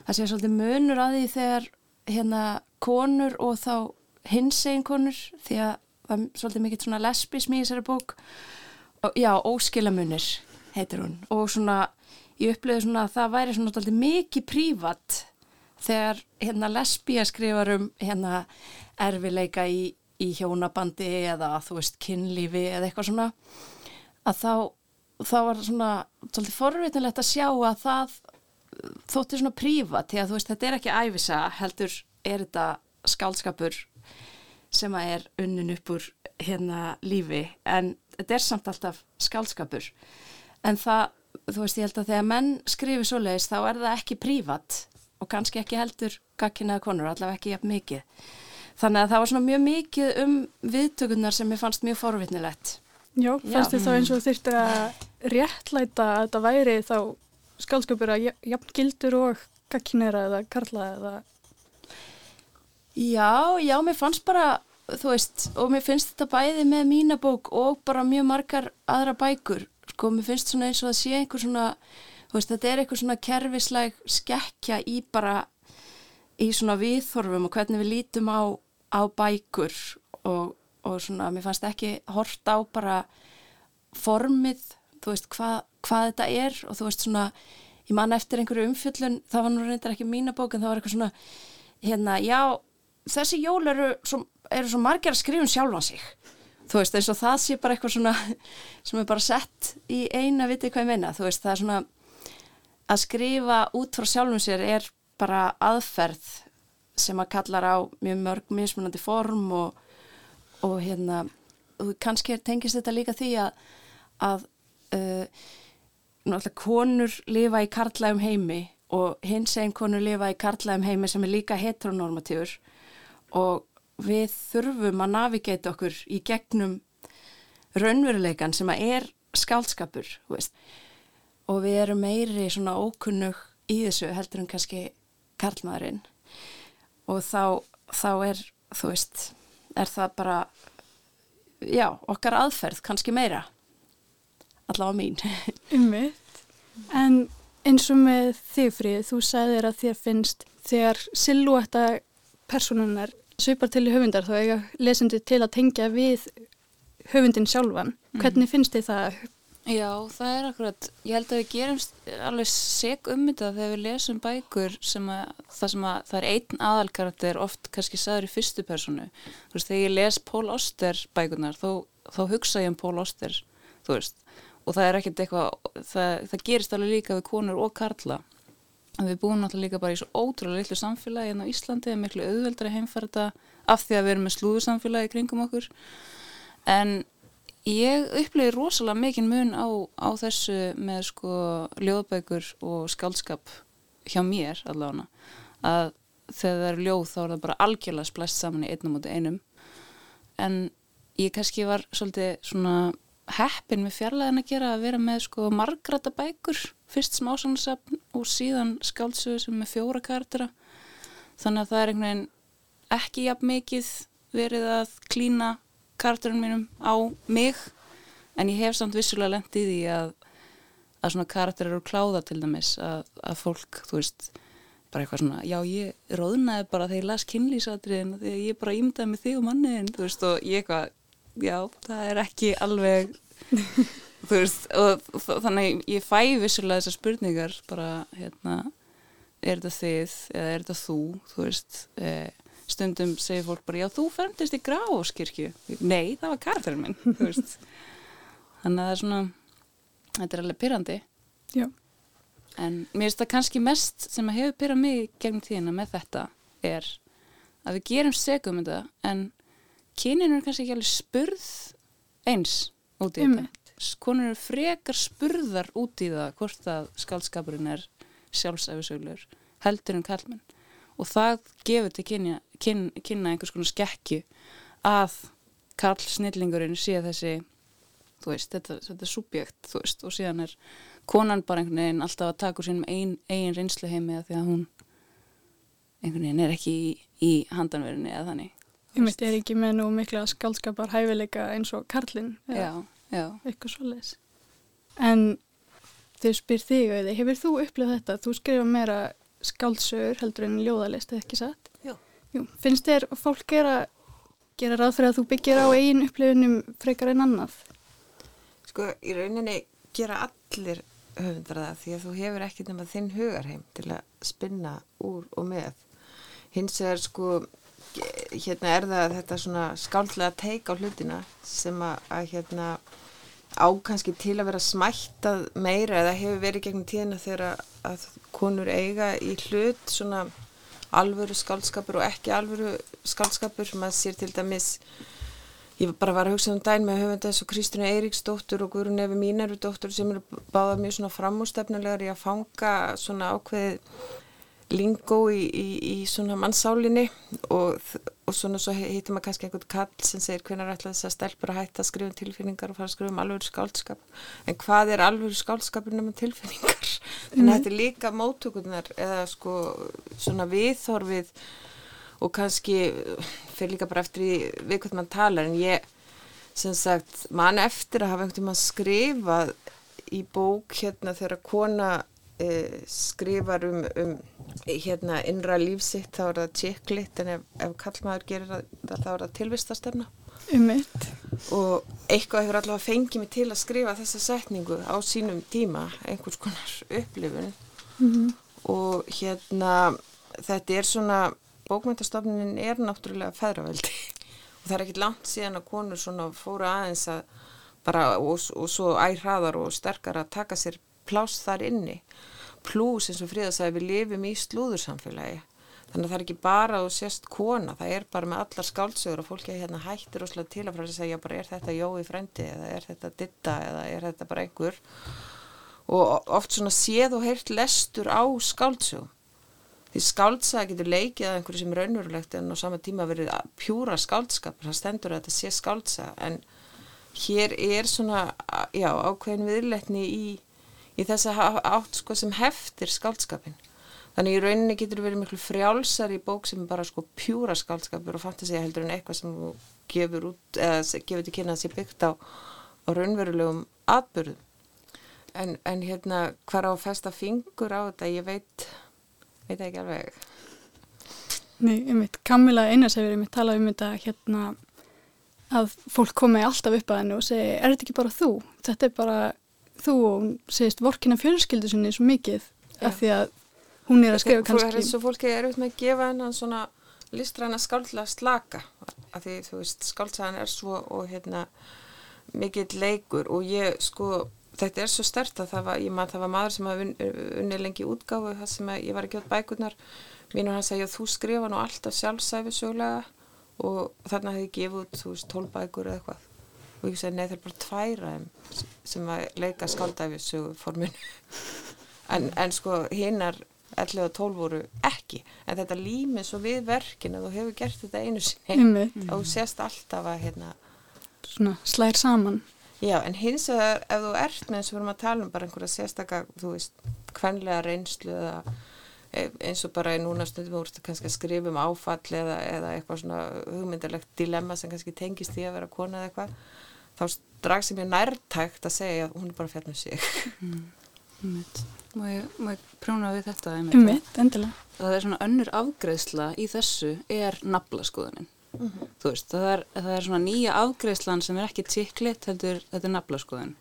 það sé svolítið munur að því þegar hérna konur og þá hins einn konur því að það er svolítið mikið svona lesbismi í þessari bók. Og já, óskilamunir heitir hún. Og svona ég upplöði svona að það væri svona alltaf mikið prívat þegar hérna lesbíja skrifar um hérna erfileika í, í hjónabandi eða þú veist kynlífi eða eitthvað svona að þá, þá var svona svolítið forvitinlegt að sjá að það þóttir svona prívat því að þú veist þetta er ekki æfisa heldur er þetta skálskapur sem að er unnin upp úr hérna lífi. En þetta er samt alltaf skálskapur en það, þú veist, ég held að þegar menn skrifir svo leiðis þá er það ekki prívat og kannski ekki heldur gagginaða konur, allavega ekki jafn mikið. Þannig að það var svona mjög mikið um viðtökunar sem ég fannst mjög forvittnilegt Já, fannst þið þá eins og þurftir að réttlæta að þetta væri þá skálskapur að jafn gildur og gagginera eða karla eða Já, já, mér fannst bara þú veist, og mér finnst þetta bæði með mínabók og bara mjög margar aðra bækur sko, mér finnst svona eins og að sé einhver svona, þú veist, þetta er einhver svona kerfisleg skekkja í bara, í svona viðþorfum og hvernig við lítum á, á bækur og, og svona, mér fannst ekki hort á bara formið, þú veist, hva, hvað þetta er og þú veist svona, ég man eftir einhverju umfjöllun, það var nú reyndar ekki mína bók en það var eitthvað svona, hérna, já, þessi jól eru svo, eru svo margir að skrifa um sjálfa sig. Þú veist eins og það sé bara eitthvað svona sem er bara sett í eina vitið hvað ég meina, þú veist það er svona að skrifa út frá sjálfum sér er bara aðferð sem að kallar á mjög mörg mismunandi form og, og hérna kannski tengist þetta líka því að að uh, náttúrulega konur lifa í karlægum heimi og hins einn konur lifa í karlægum heimi sem er líka heteronormatífur og við þurfum að navigata okkur í gegnum raunveruleikan sem að er skálskapur veist. og við erum meiri svona ókunnug í þessu heldur en kannski karlmaðurinn og þá, þá er þú veist, er það bara já, okkar aðferð kannski meira allavega mín Umvitt, en eins og með þig frið, þú sagðir að þér finnst þegar silúetta personunar svipar til í höfundar þá eiga lesendur til að tengja við höfundin sjálfan. Mhm. Hvernig mm. finnst þið það? Já, það er akkurat, ég held að við gerum alveg seg um þetta þegar við lesum bækur sem að það sem að það er einn aðalkarakter oft kannski saður í fyrstu personu. Þú veist, þegar ég les Pól Oster bækunar þó, þá hugsa ég um Pól Oster, þú veist, og það er ekkert eitthvað, það, það gerist alveg líka við konur og karla. Við búum náttúrulega líka bara í svo ótrúlega litlu samfélagi en hérna á Íslandi er miklu auðveldari heimferða af því að við erum með slúðu samfélagi kringum okkur. En ég upplegi rosalega mikinn mun á, á þessu með sko ljóðbækur og skaldskap hjá mér allavega. Að þegar það er ljóð þá er það bara algjörlega splæst saman í einnum átta einum. En ég kannski var svolítið svona heppin með fjarlæðin að gera að vera með sko margrata bækur. Fyrst smásansapn og síðan skáldsögur sem með fjóra kartera þannig að það er einhvern veginn ekki jafn mikið verið að klína karterinn mínum á mig. En ég hef samt vissulega lendið í að að svona karakter eru kláða til dæmis að, að fólk, þú veist bara eitthvað svona, já ég róðnaði bara þegar ég las kynlýsatriðin þegar ég bara ímdaði með þig og manniðin, þú veist og ég eitthvað já, það er ekki alveg þú veist, og þannig ég fæ vissulega þessar spurningar bara, hérna er þetta þið, eða er þetta þú þú veist, eh, stundum segir fólk bara, já, þú ferndist í gráskirkju nei, það var karferinn minn þannig að það er svona, þetta er alveg pyrrandi Já. En mér finnst það kannski mest sem að hefur pyrrað mig gegn tíðina með þetta er að við gerum segum þetta en kynin eru kannski ekki alveg spurð eins út í Einmitt. þetta. Konur eru frekar spurðar út í það hvort að skaldskapurinn er sjálfsæfisöglur heldur en kallmenn og það gefur til kynja, kyn, kynna einhvers konar skekju að karl snillingurinn sé þessi þú veist, þetta, þetta er subjekt, þú veist, og síðan er konan bara einhvern veginn alltaf að taka úr sínum ein, eigin reynslu heimi að því að hún einhvern veginn er ekki í, í handanverðinni eða þannig. Ég mitt er ekki með nú mikla skaldskapar hæfileika eins og Karlinn Já, já. eitthvað svoleiðis. En þau spyr þig auði, hefur þú upplifað þetta? Þú skrifa meira skáldsögur heldur en ljóðalist, eða ekki satt? Jú. Jú. Finnst þér fólk gera, gera ráð fyrir að þú byggir á eigin upplifunum frekar en annað? Sko, í rauninni gera allir höfundar það því að þú hefur ekki nema þinn hugarheim til að spinna úr og með. Hins vegar sko, hérna er það þetta svona skáldlega teik á hlutina sem að, að hérna á kannski til að vera smættað meira eða hefur verið gegnum tíðina þegar að, að konur eiga í hlut svona alvöru skáldskapur og ekki alvöru skáldskapur. Maður sér til dæmis Ég bara var að hugsa um dæn með höfunda eins og Kristina Eiríksdóttur og Guðrun Efi Mínarudóttur sem eru báða mjög svona framústefnulegar í að fanga svona ákveðið lingó í, í, í svona mannsálinni og, og svona svo heitir maður kannski einhvern kall sem segir hvernig er alltaf þess að stelpur að hætta að skrifa um tilfinningar og fara að skrifa um alvöru skáldskap. En hvað er alvöru skáldskapur nema tilfinningar? Þannig að þetta er líka móttökurnar eða sko svona viðþorfið og kannski fyrir líka bara eftir við hvað mann talar en ég sem sagt man eftir að hafa einhvern tíma skrifað í bók hérna þegar kona eh, skrifar um, um hérna innra lífsitt þá er það tjekklitt en ef, ef kallmaður gerir það þá er það tilvistastemna Um mitt. og eitthvað hefur allavega fengið mig til að skrifa þessa setningu á sínum tíma einhvers konar upplifun. Og hérna þetta er svona bókmyndastofnunin er náttúrulega feðraveldi. Og það er ekkit langt síðan að konur svona fóru aðeins að bara og, og svo æraðar og sterkar að taka sér pláss þar inni. Pluss eins og fríða sagði við lifum í slúðursamfélagi. Þannig að það er ekki bara þú sést kona það er bara með allar skáldsögur og fólki hérna hættir óslega til að fara að segja bara er þetta Jói frendi eða er þetta Ditta eða er þetta bara einhver? Og oft svona séð og heyrt lestur á skáldsögum. Því skáldsaga getur leikið að einhverju sem er raunverulegt en á sama tíma verið pjúra skáldskap. Það stendur að þetta sé skáldsaga. En hér er svona já, ákveðin viðletni í, í þessa átt sko, sem heftir skáldskapin þannig í rauninni getur verið miklu frjálsar í bók sem er bara sko pjúra skáldskapur og fantasía heldur en eitthvað sem gefur út eða gefur til kynna að sé byggt á, á raunverulegum atbyrðum en, en hérna hvar á að festa fingur á þetta ég veit veit ekki alveg Nei, um mitt. Kamila Einars hefur um mitt talað um þetta hérna að fólk komi alltaf upp að henni og segi, er þetta ekki bara þú? Þetta er bara þú segist vorkina fjölskyldu sinni svo mikið Já. af því að hún er að skrifa Það er kannski eins og fólki er auðvitað með að gefa hennan svona listræna skáldlega slaka af því þú veist skáldsagan er svo og hérna mikill leikur og ég sko þetta er svo stert að það var, ég maður það var maður sem hafa unnið lengi útgáfu það sem ég var ekki átt bækurnar. Mínur hann segja þú skrifa nú alltaf sjálfsæfi sögulega og þarna hefði gefið út þú veist tólbækur eða eitthvað og ég segi nei það er bara tværa sem að leika skáldæfi sögu forminu en, en sko hinnar 11 og 12 voru ekki. En þetta límið svo við verkin að þú hefur gert þetta einu sinni. Og þú sést alltaf að hérna svona slær saman. Já, en hins vegar ef þú ert með eins og við erum að tala um bara einhverja sérstaka, þú veist, kvenlega reynslu eða e- eins og bara í núna stundum þú ert kannski að skrifa um áfall eða, eða eitthvað svona hugmyndalegt dilemma sem kannski tengist því að vera kona eða eitthvað, þá strax sem ég nærtækt að segja að hún er bara fjallum sig. Einmitt. Má ég, ég prjóna við þetta? einmitt? Mitt, endilega. Það er svona önnur afgreðsla í þessu er naflaskoðunin. Þú veist, það er, það er svona nýja afgreðslan sem er ekki tikklitt heldur þetta er naflaskoðun.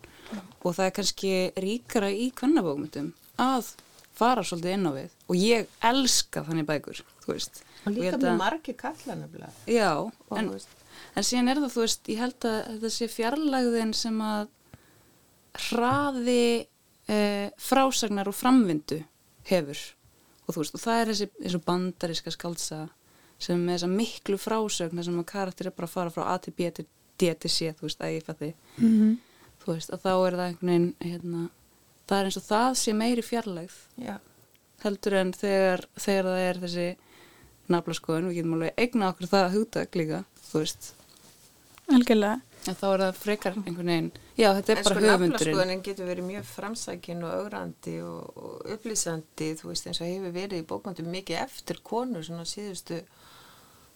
Og það er kannski ríkara í kvennabókmyndum að fara svolítið inn á við. Og ég elska þannig bækur, þú veist. Og líka með margi kalla nefnilega. Já, Og, en, þú veist, en síðan er það, þú veist, ég held að þetta sé fjarlægðin sem að hraði e, frásagnar og framvindu hefur og þú veist, og það er þessi, þessi bandariska skaldsa sem er með þessa miklu frásögna sem að karakter er bara að fara frá A til B til D til C, þú veist, að ég fætti Mm -hmm. þú veist, að þá er það einhvern veginn hérna, það er eins og það sé meiri fjarlægð Já. heldur en þegar, þegar það er þessi naflaskoðun, við getum alveg eigna okkur það hugtak líka, þú veist Algjörlega. en þá er það frekar einhvern veginn já, þetta er En bara sko höfundurinn naflaskoðunin getur verið mjög framsækin og augrandi og, og upplýsandi, þú veist, eins og hefur verið í bókmyndum mikið eftir konur svona síðustu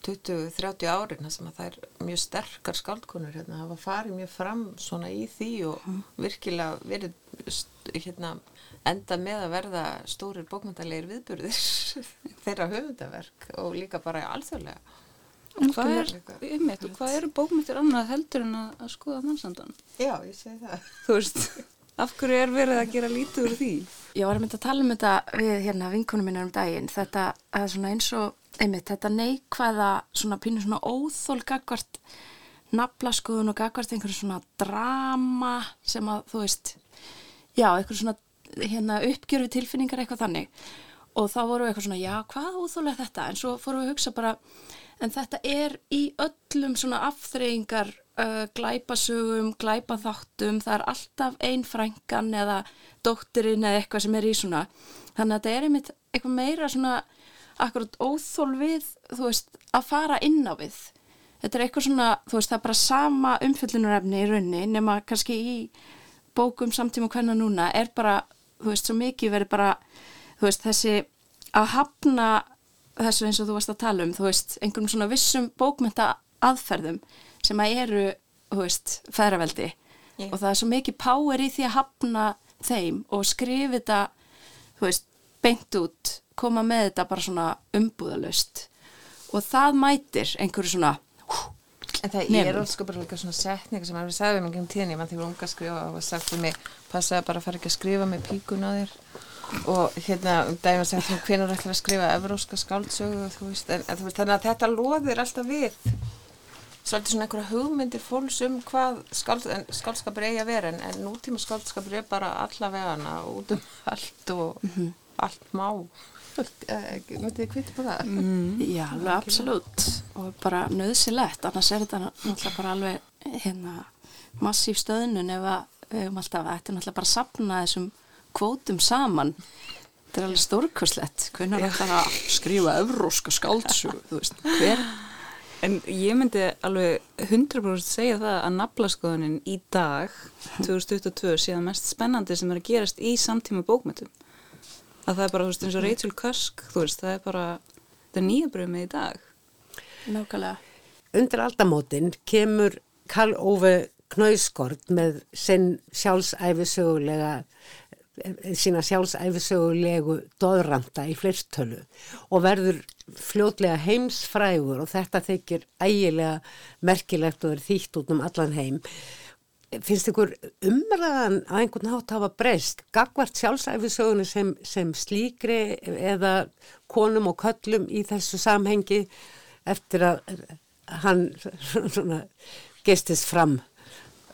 20-30 árin, þar sem að það er mjög sterkar skaldkonur, hérna, hafa farið mjög fram svona í því og virkilega verið hérna, enda með að verða stórir bókmyndalegir viðburðir þeirra höfundaverk og líka bara alþjóðlega. Hvað er, einmitt, hvað eru bókmyndir annað heldur en að, að skoða mannsandan Já, ég segi það. þú veist, af hverju er verið að gera lítið úr því? Ég var að mynda að tala um þetta við hérna vinkunum minna um daginn, þetta að svona eins og, einmitt, þetta neikvæða svona pínu svona óþól gagvart naflaskoðun og gagvart einhverju svona drama sem að, þú veist, já, einhverju svona hérna uppgjörfi tilfinningar eitthvað þannig. Og þá voru við eitthvað svona, já, hvað óþól er þetta? En svo fórum við að hugsa bara, en þetta er í öllum svona afþreyingar uh, glæpasögum, glæpaþáttum, það er alltaf ein frængan eða dóttirinn eða eitthvað sem er í svona. Þannig að þetta er einmitt eitthvað meira svona akkurat óþól við, þú veist, að fara inn á við. Þetta er eitthvað svona, þú veist, það er bara sama umfyllunarefni í raunni nema kannski í bókum samtíma hvernig núna er bara, þú veist, svo mikið verið bara, þú veist, þessi að hafna þessu eins og þú varst að tala um, þú veist, einhverjum svona vissum bókmynda aðferðum sem að eru, þú veist, feðraveldi Ég. og það er svo mikið power í því að hafna þeim og skrifa þetta, þú veist, beint út, koma með þetta bara svona umbúðalöst og það mætir einhverju svona, En það Nefnum. er alls sko bara líka svona setninga sem að við sagðum einhvern tíðin, ég mann að unga skrifa og sagt fyrir mig, passaði bara að fara ekki að skrifa með píkun á þér og hérna um var sagt hún hvenær ætlar að skrifa evróska skáldsögu? Veist, en, en veist, þannig að þetta loðir alltaf við svolítið svona einhverja hugmyndir fólks um hvað skáld, en skáldskapur eigi að vera. En, en nútíma skáldskapur er bara allavegana út um allt og allt má. Eh, myndið þið kvita på það? já, alveg absolutt. Og bara nöðsilegt, annars er þetta náttúrulega bara alveg hérna massíf stöðnun ef að við höfum alltaf, þetta er náttúrulega bara að sapna þessum kvótum saman. Þetta er alveg stórkurslegt hvernig er þetta að skrifa evróska skáldsug, þú veist, hver En ég myndi alveg 100% segja það að naflaskoðunin í dag, 2022, sé það mest spennandi sem er að gerast í samtíma bókmyndum. Að það er bara, þú veist, eins og Rachel Cusk, þú veist, það er bara, það er nýja bröðum í dag. nákvæmlega. Undir aldamótin kemur Karl Óve Knauskort með sinn sjálfsæfisögulega sína sjálfsæfisögulegu doðranda í fleirtölu og verður fljótlega heimsfrægur og þetta þykir ægilega merkilegt og er þýtt út um allan heim. Finnst ykkur umræðan að einhvern hátt hafa breyst, gagvart sjálfsæfisögunni sem, sem slíkri eða konum og köllum í þessu samhengi eftir að hann svona gestist fram?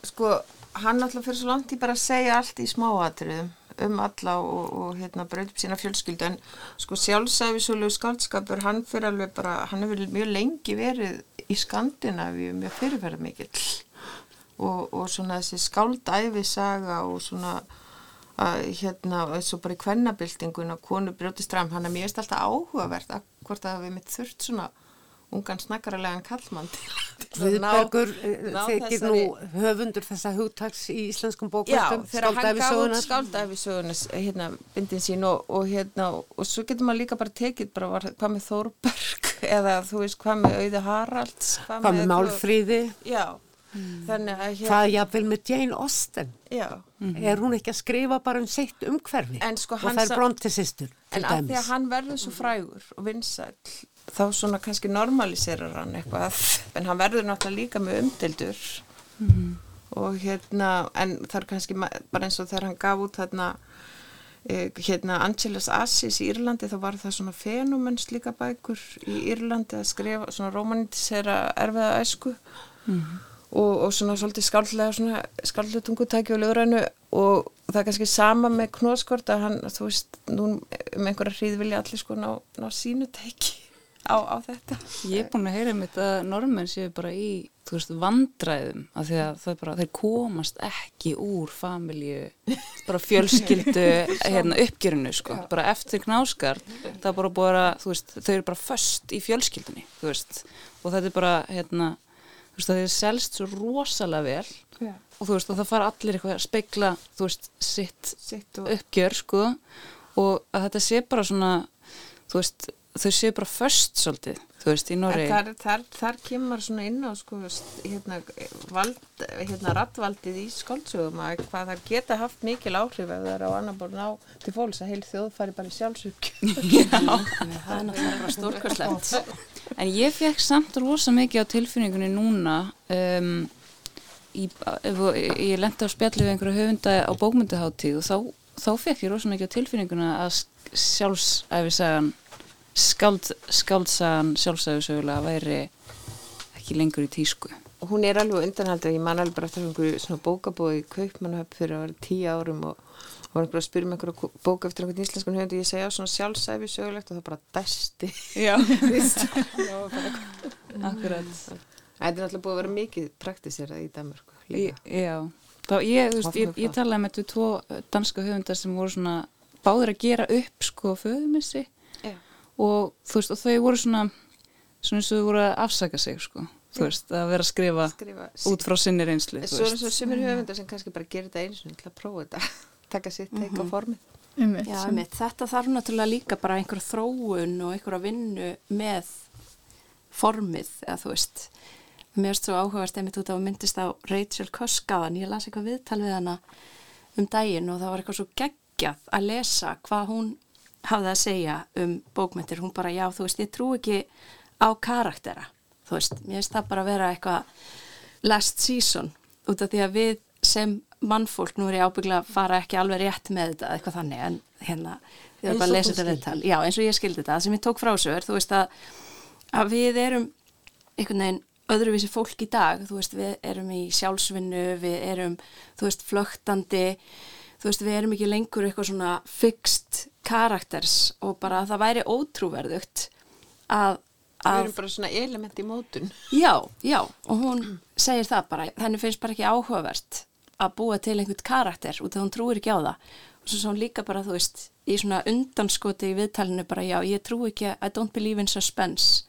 sko, hann alltaf fyrir svo langt í bara að segja allt í smáatriðum um alla og, og hérna upp sína fjölskyldu. En sko sjálfsæfisölu skaldskapur hann fyrir alveg bara, hann hefur mjög lengi verið í Skandinavíu mjög fyrirferða mikill og, og svona þessi skáldæfisaga og svona að hérna eins og bara í kvennabildingun að konu brjótist fram, hann er mjög alltaf áhugavert að hvort að við mitt þurft svona ungan snakkaralegan kallmann Guðbergur þykir þessari- nú höfundur þessa hugtaks í íslenskum Já, bókvöldum, þegar hann gaf út skáldæfisögunas hérna, bindin sín og, og hérna og svo getur maður líka bara tekið bara var, hvað með Þórberg eða þú veist hvað með Auði Haralds Hvað með Málfríði, Já, þannig að hérna hvað jafnvel með Jane Austen. Já, Er hún ekki að skrifa bara um sitt umhverfi? En sko og það er til en að því að hann verður svo frægur og vinsæll þá svona kannski normaliserar hann eitthvað en hann verður náttúrulega líka með umdeldur og hérna en það er kannski bara eins og þegar hann gaf út þarna eh, hérna Angeles Assis í Írlandi þá var það svona fenumens líka bækur í Írlandi að skrifa svona romantisera erfiða æsku. Og, og svona svolítið skállega svona skállega tungutæki og lögrænu og það er kannski sama með knóskort að hann, þú veist, nú um einhverja hríð vilja allir sko ná, ná sínu tæki á, á þetta. Ég er búin að heyra mitt að normenn séu bara í, veist, vandræðum af því að bara, þeir komast ekki úr familju, bara fjölskyldu hérna, uppgjörinu, sko, Já. bara eftir knáskar, það er bara að, þú veist, þau eru bara först í fjölskyldunni, þú veist, og þetta er bara, hérna, þú veist, það er selst svo rosalega vel Já. og þú veist, og það fara allir eitthvað að speikla, þú veist, sitt, sitt og... uppgjör, sko, og að þetta sé bara svona, þú veist, þau séu bara först svolítið, þú veist, í Norri þar, þar, þar kemur svona inn á sko, hérna, vald, hérna rattvaldið í skáldsögum að hvað þar geta haft mikil áhrif ef það er á annar borðin á til fólks að heil þjóð fari bara í sjálfsökk Já, það er náttúrulega bara stórkvæslegt En ég fekk samt rosa mikið á tilfinningunni núna um, í, ég lendi á spjalli við einhverju höfunda á bókmyndaháttíð og þá, þá fekk ég rosa mikið á tilfinninguna að sjálfsæfisagan skáld, skáldsagan sjálfsæðusögulega væri ekki lengur í tísku. Hún er alveg undanhaldið, ég man alveg bara eftir einhverju svona bókabói í Kaupmannhöpp fyrir að vera tíu árum og var einhver að spyrja mig einhverju bók eftir einhvern íslenskan höfund og ég segja svona sjálfsæfi sögulegt. Og það bara dæsti. Já, akkurat. Það er náttúrulega búið að vera mikið praktiserað í Danmark Já, þá ég, þú veist, ég, ég talaði með tvo danska höfundar sem voru svona báður að gera upp sko föðumissi og þú veist og þau voru svona svona eins og þau voru að afsaka sig sko. Þú veist að vera að skrifa, skrifa út frá sinni reynslu Svo er það sem er höfundar sem kannski bara gerir þetta eins og til að prófa þetta taka sitt teika mm -hmm. formið Já, einmitt, þetta þarf náttúrulega líka bara einhver þróun og einhver að vinnu með formið eða þú veist. Mér erst svo áhugast einmitt út af að myndist á Rachel Koskavan, ég las eitthvað viðtal við hana um daginn og það var eitthvað svo geggjað að lesa hvað hún hafði að segja um bókmyndir, hún bara já þú veist ég trú ekki á karaktera. Þú veist, mér finnst það bara að vera eitthvað last season út af því að við sem mannfólk nú er ég ábyggla að fara ekki alveg rétt með þetta eitthvað þannig en hérna ég var bara að lesa þetta viðtal, já eins og ég skildi þetta sem ég tók frá svo er, þú veist að, að við erum einhvern veginn öðruvísi fólk í dag, þú veist við erum í sjálfsvinnu, við erum þú veist flögtandi þú veist við erum ekki lengur eitthvað svona fixt karakters og bara það væri ótrúverðugt að, að Við erum bara svona element í mótun. Já, já, og hún segir það bara henni finnst bara ekki áhugavert að búa til einhvern karakter út af hún trúir ekki á það. Og svo svo hún líka bara, þú veist í svona undanskoti í viðtalinu bara já, ég trú ekki, I don't believe in suspense.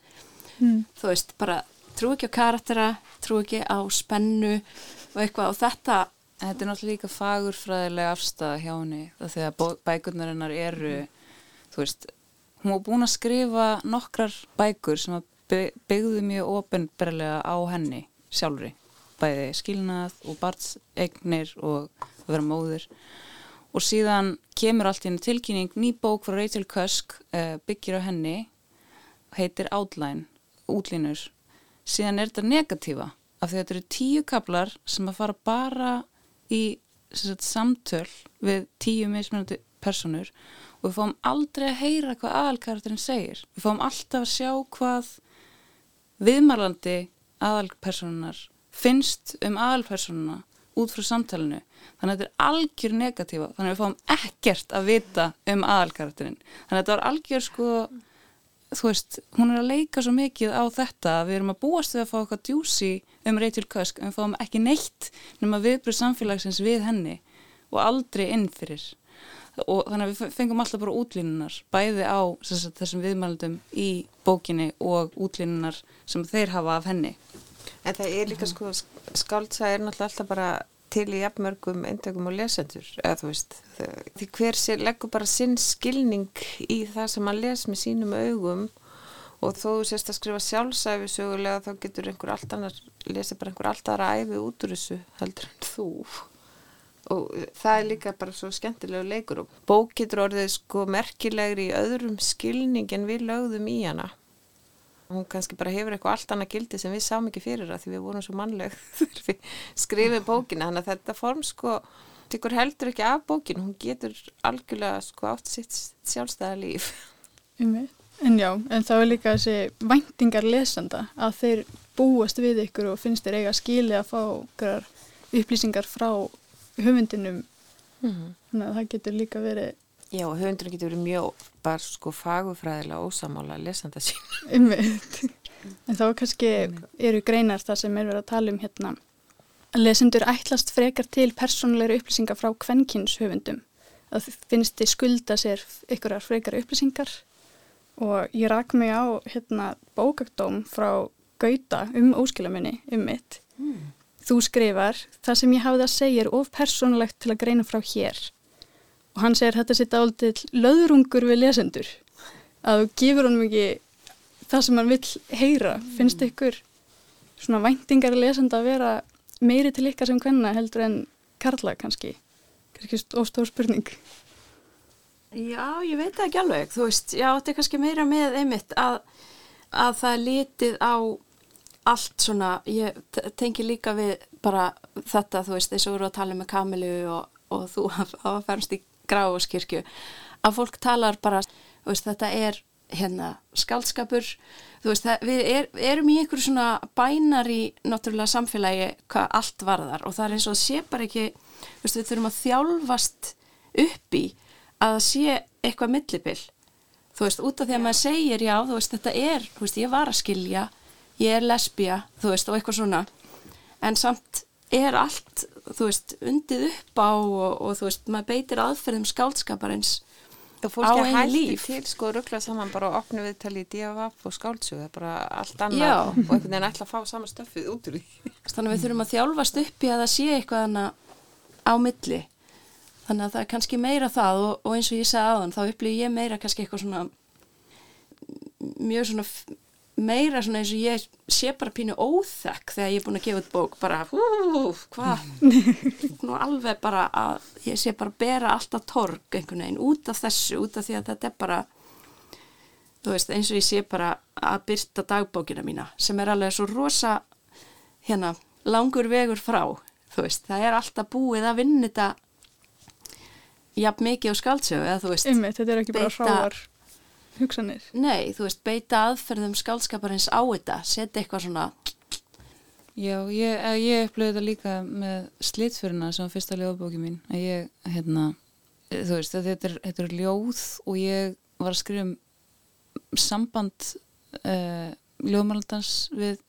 Mm. þú veist, bara trú ekki á karaktera, trú ekki á spennu og eitthvað og þetta Þetta er náttúrulega líka fagurfræðilega afstæða hjá henni þegar bækurnar hennar eru, þú veist, hún var búin að skrifa nokkrar bækur sem byggðu mjög ofinberlega á henni sjálfri, bæði skilnað og bartsegnir og að vera móður og síðan kemur allt í henni tilkynning ný bók frá Rachel Cusk uh, byggir á henni, heitir Outline, útlínur, síðan er þetta negatífa af því að þetta eru tíu kaplar sem að fara bara í sagt, samtöl við tíu mismunandi personur og við fáum aldrei að heyra hvað aðalkarakterinn segir. Við fáum alltaf að sjá hvað viðmarlandi aðalpersonunar finnst um aðalpersonuna út frá samtalenu. Þannig að þetta er algjör negatífa. Þannig að við fáum ekkert að vita um aðalkarakterinn. Þannig að þetta var algjör sko þú veist, hún er að leika svo mikið á þetta við erum að búast við að fá eitthvað djúsi um Rachel Cusk en við fáum ekki neitt nema viðbröð samfélagsins við henni og aldrei inn fyrir. Og þannig að við fengum alltaf bara útlínunar bæði á sagt, þessum viðmældum í bókinni og útlínunar sem þeir hafa af henni. En það er líka sko skáltsa er náttúrulega alltaf bara til í jafnmörgum endökum og lesendur eða þú veist, því hver sér leggur bara sinn skilning í það sem maður les með sínum augum og þó sérst að skrifa sjálfsæfi sögulega þá getur einhver allt annar lesa bara einhver allt aðra æfi út úr þessu heldur en þú. Og það er líka bara svo skemmtilegu leikur og bók getur orðið sko merkilegri í öðrum skilning en við lögðum í hana hún kannski bara hefur eitthvað allt annað gildi sem við sáum ekki fyrir það því við vorum svo mannleg þegar við skrifum bókina. Þannig að þetta form sko tekur heldur ekki af bókin hún getur algjörlega sko átt sitt sjálfstæða líf. En já, en þá er líka þessi væntingar lesanda að þeir búast við ykkur og finnst þeir eiga skili að fá upplýsingar frá höfundinum. Mm -hmm. þannig að það getur líka verið Já, höfundurinn getur verið mjög bara sko fagufræðilega ósamála lesanda sín Umveit En þá kannski eru greinar það sem er verið að tala um hérna að lesendur ætlast frekar til persónulegra upplýsingar frá kvennkins höfundum að finnst þið skulda sér ykkurar frekar upplýsingar. Og ég rak mig á hérna bókagdóm frá Gauta um óskilamunni um mitt. Mm. Þú skrifar, það sem ég hafði að segja er of persónulegt til að greina frá hér. Og hann segir þetta sitt áldið löðrungur við lesendur. Að þú gefur honum ekki það sem hann vil heyra. Finnst ykkur svona væntingar lesenda að vera meiri til ykkar sem hvenna heldur en Karla kannski? Kannski ofstór spurning. Já, ég veit ekki alveg. Þú veist, já, þetta er kannski meira með einmitt að, að það er litið á allt svona, ég tengi líka við bara þetta, þú veist, eins og við erum að tala með Kamilu og, og þú að færnst í gráðskirkju að fólk talar bara, veist, þetta er hérna skaldskapur þú veist, það, við er, erum í einhverju svona bænar í náttúrulega samfélagi hvað allt varðar. Og það er eins og það sé bara ekki, þú veist, við þurfum að þjálfast upp í að það sé eitthvað millibill þú veist, út af því að maður segir já, þú veist, þetta er, þú veist, ég var að skilja ég er lesbija, þú veist, og eitthvað svona. En samt er allt, þú veist, undið upp á og, og þú veist, maður beitir aðferðum skáldskaparins á einu líf. Til sko ruggla saman bara og opnu viðtali í DFF og er bara allt annað Já. og einhvern veginn ætla að fá sama stöfið út úr því. Þannig við þurfum að þjálfast upp í að það sé eitthvað annað á milli. Þannig að það er kannski meira það og, og eins og ég sagði aðan, þá upplýði ég meira kannski eitthvað svona mjög svona meira svona eins og ég sé bara pínu óþekk þegar ég er búin að gefa út bók bara, hvað? Nú alveg bara að ég sé bara bera alltaf torg einhvern veginn út af þessu, út af því að þetta er bara þú veist, eins og ég sé bara að byrta dagbókina mína sem er alveg svo rosa hérna, langur vegur frá þú veist, það er alltaf búið að vinna þetta jafn mikið á skaldsögu, eða þú veist. Einmitt, þetta er ekki bara hráar hugsanir. Nei, þú veist, beita aðferðum skálskaparins á þetta, setja eitthvað svona... Já, ég, eh, ég upplöði þetta líka með slitfyrina sem var fyrsta ljóðbóki mín, að ég, hérna, eh, þú veist, þetta er, þetta er ljóð og ég var að skrifa um samband uh, ljóðmaldans við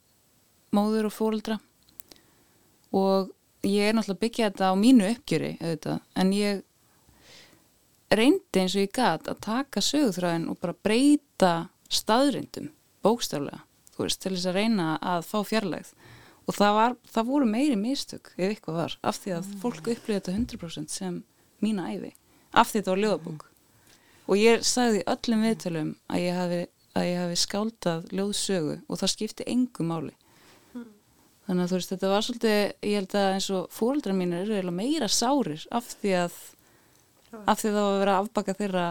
móður og fólkdra og ég er náttúrulega byggjað þetta á mínu uppgjöri, auðvitað, en ég reyndi eins og ég gæt að taka sögurþræðin og bara breyta staðrindum, bókstaflega þú veist, til þess að reyna að fá fjarlægð. Og það, var, það voru meiri mistök ef eitthvað var, af því að fólk upplýði þetta 100% sem mína æfi af því þetta var ljóðabók. Og ég sagði öllum viðtölum að ég hafi, að ég hafi skáldað ljóðsögu og það skipti engu máli. Þannig að þú veist, þetta var svolítið ég held að eins og fóröldra mín eru meira sárir af því að af því þá að vera að afbaka þeirra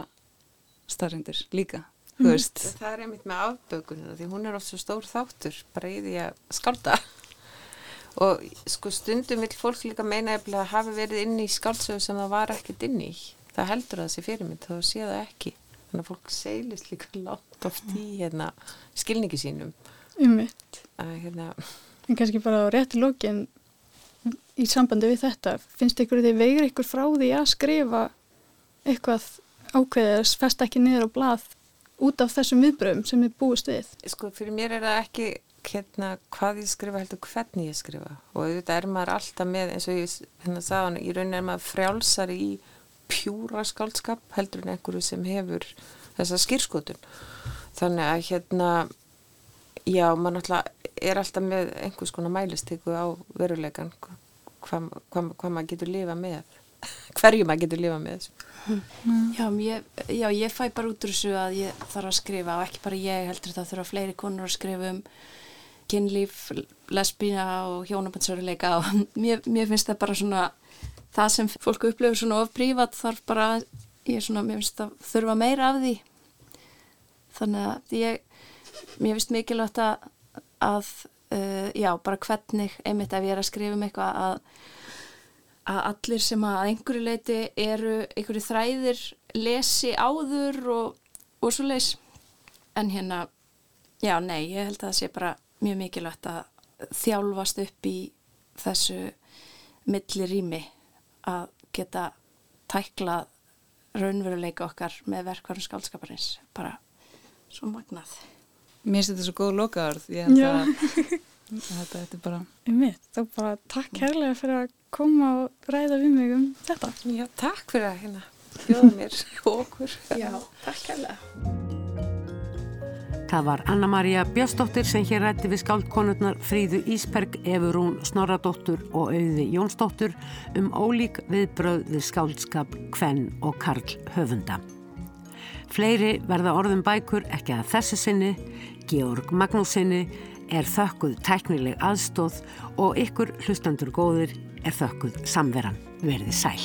starrendir líka mm. það er einmitt með afbökunina því hún er oft svo stór þáttur bara í því að skálda. Og sko stundum vil fólk líka meina að hafa verið inn í skáldsögu sem það var ekkert inn í. Það heldur það sér fyrir mig þá sé það ekki. Þannig að fólk seilist líka látt oft í hérna, skilningi sínum. Ummitt hérna. en kannski bara á rétti lókin í sambandi við þetta finnst ykkur því vegur ykkur frá því að skrifa eitthvað ákveðis fest ekki niður á blað út af þessum viðbröðum sem er búist við? Sko fyrir mér er það ekki hérna hvað ég skrifa heldur hvernig ég skrifa. Og auðvitað er maður alltaf með eins og ég hérna sagði hann í raunin er maður frjálsar í pjúra skaldskap heldur en einhverju sem hefur þessa skýrskotun þannig að hérna já maður náttúrulega er alltaf með einhvers konar mælistíku á veruleikan hvað hva, hva maður getur lifa með. Hverju maður getur lifa með þessu Já, ég, já, ég fæ bara út úr þessu að ég þarf að skrifa og ekki bara ég heldur það þurfa fleiri konur að skrifa um kynlíf, lesbína og hjónabandsöruleika og mér, mér finnst það bara svona það sem fólku upplifur svona of prívat þarf bara, ég er svona, mér finnst það þurfa meira af því. Þannig að ég mér finnst mikilvægt að, að uh, já, bara hvernig einmitt ef ég er að skrifa um eitthvað að að allir sem að einhverju leiti eru einhverju þræðir lesi áður og, og svo leis en hérna, já, nei, ég held að það sé bara mjög mikilvægt að þjálfast upp í þessu milli rými að geta tæklað raunveruleika okkar með verkvarum skálskaparins bara svo magnað. Mér finnst þetta svo góð lokaðarð ég held að þetta, þetta er bara bara takk kærlega fyrir að koma og ræða við mig um þetta. Já, takk fyrir að hérna. Bjóða mér og okkur. Já, takk kærlega. Það var Anna-Maria Björnsdóttir sem hér rætti við skáldkonurnar Fríðu Ísberg, Efurún Snorradóttur og Auði Jónsdóttur um ólík viðbröð við skáldskap, kvenn og karl höfunda. Fleiri verða orðum bækur ekki að þessu sinni, Georg Magnúsinni er þökkuð tæknileg aðstóð og ykkur hlustandur góðir er þökkuð samveran verði sæl.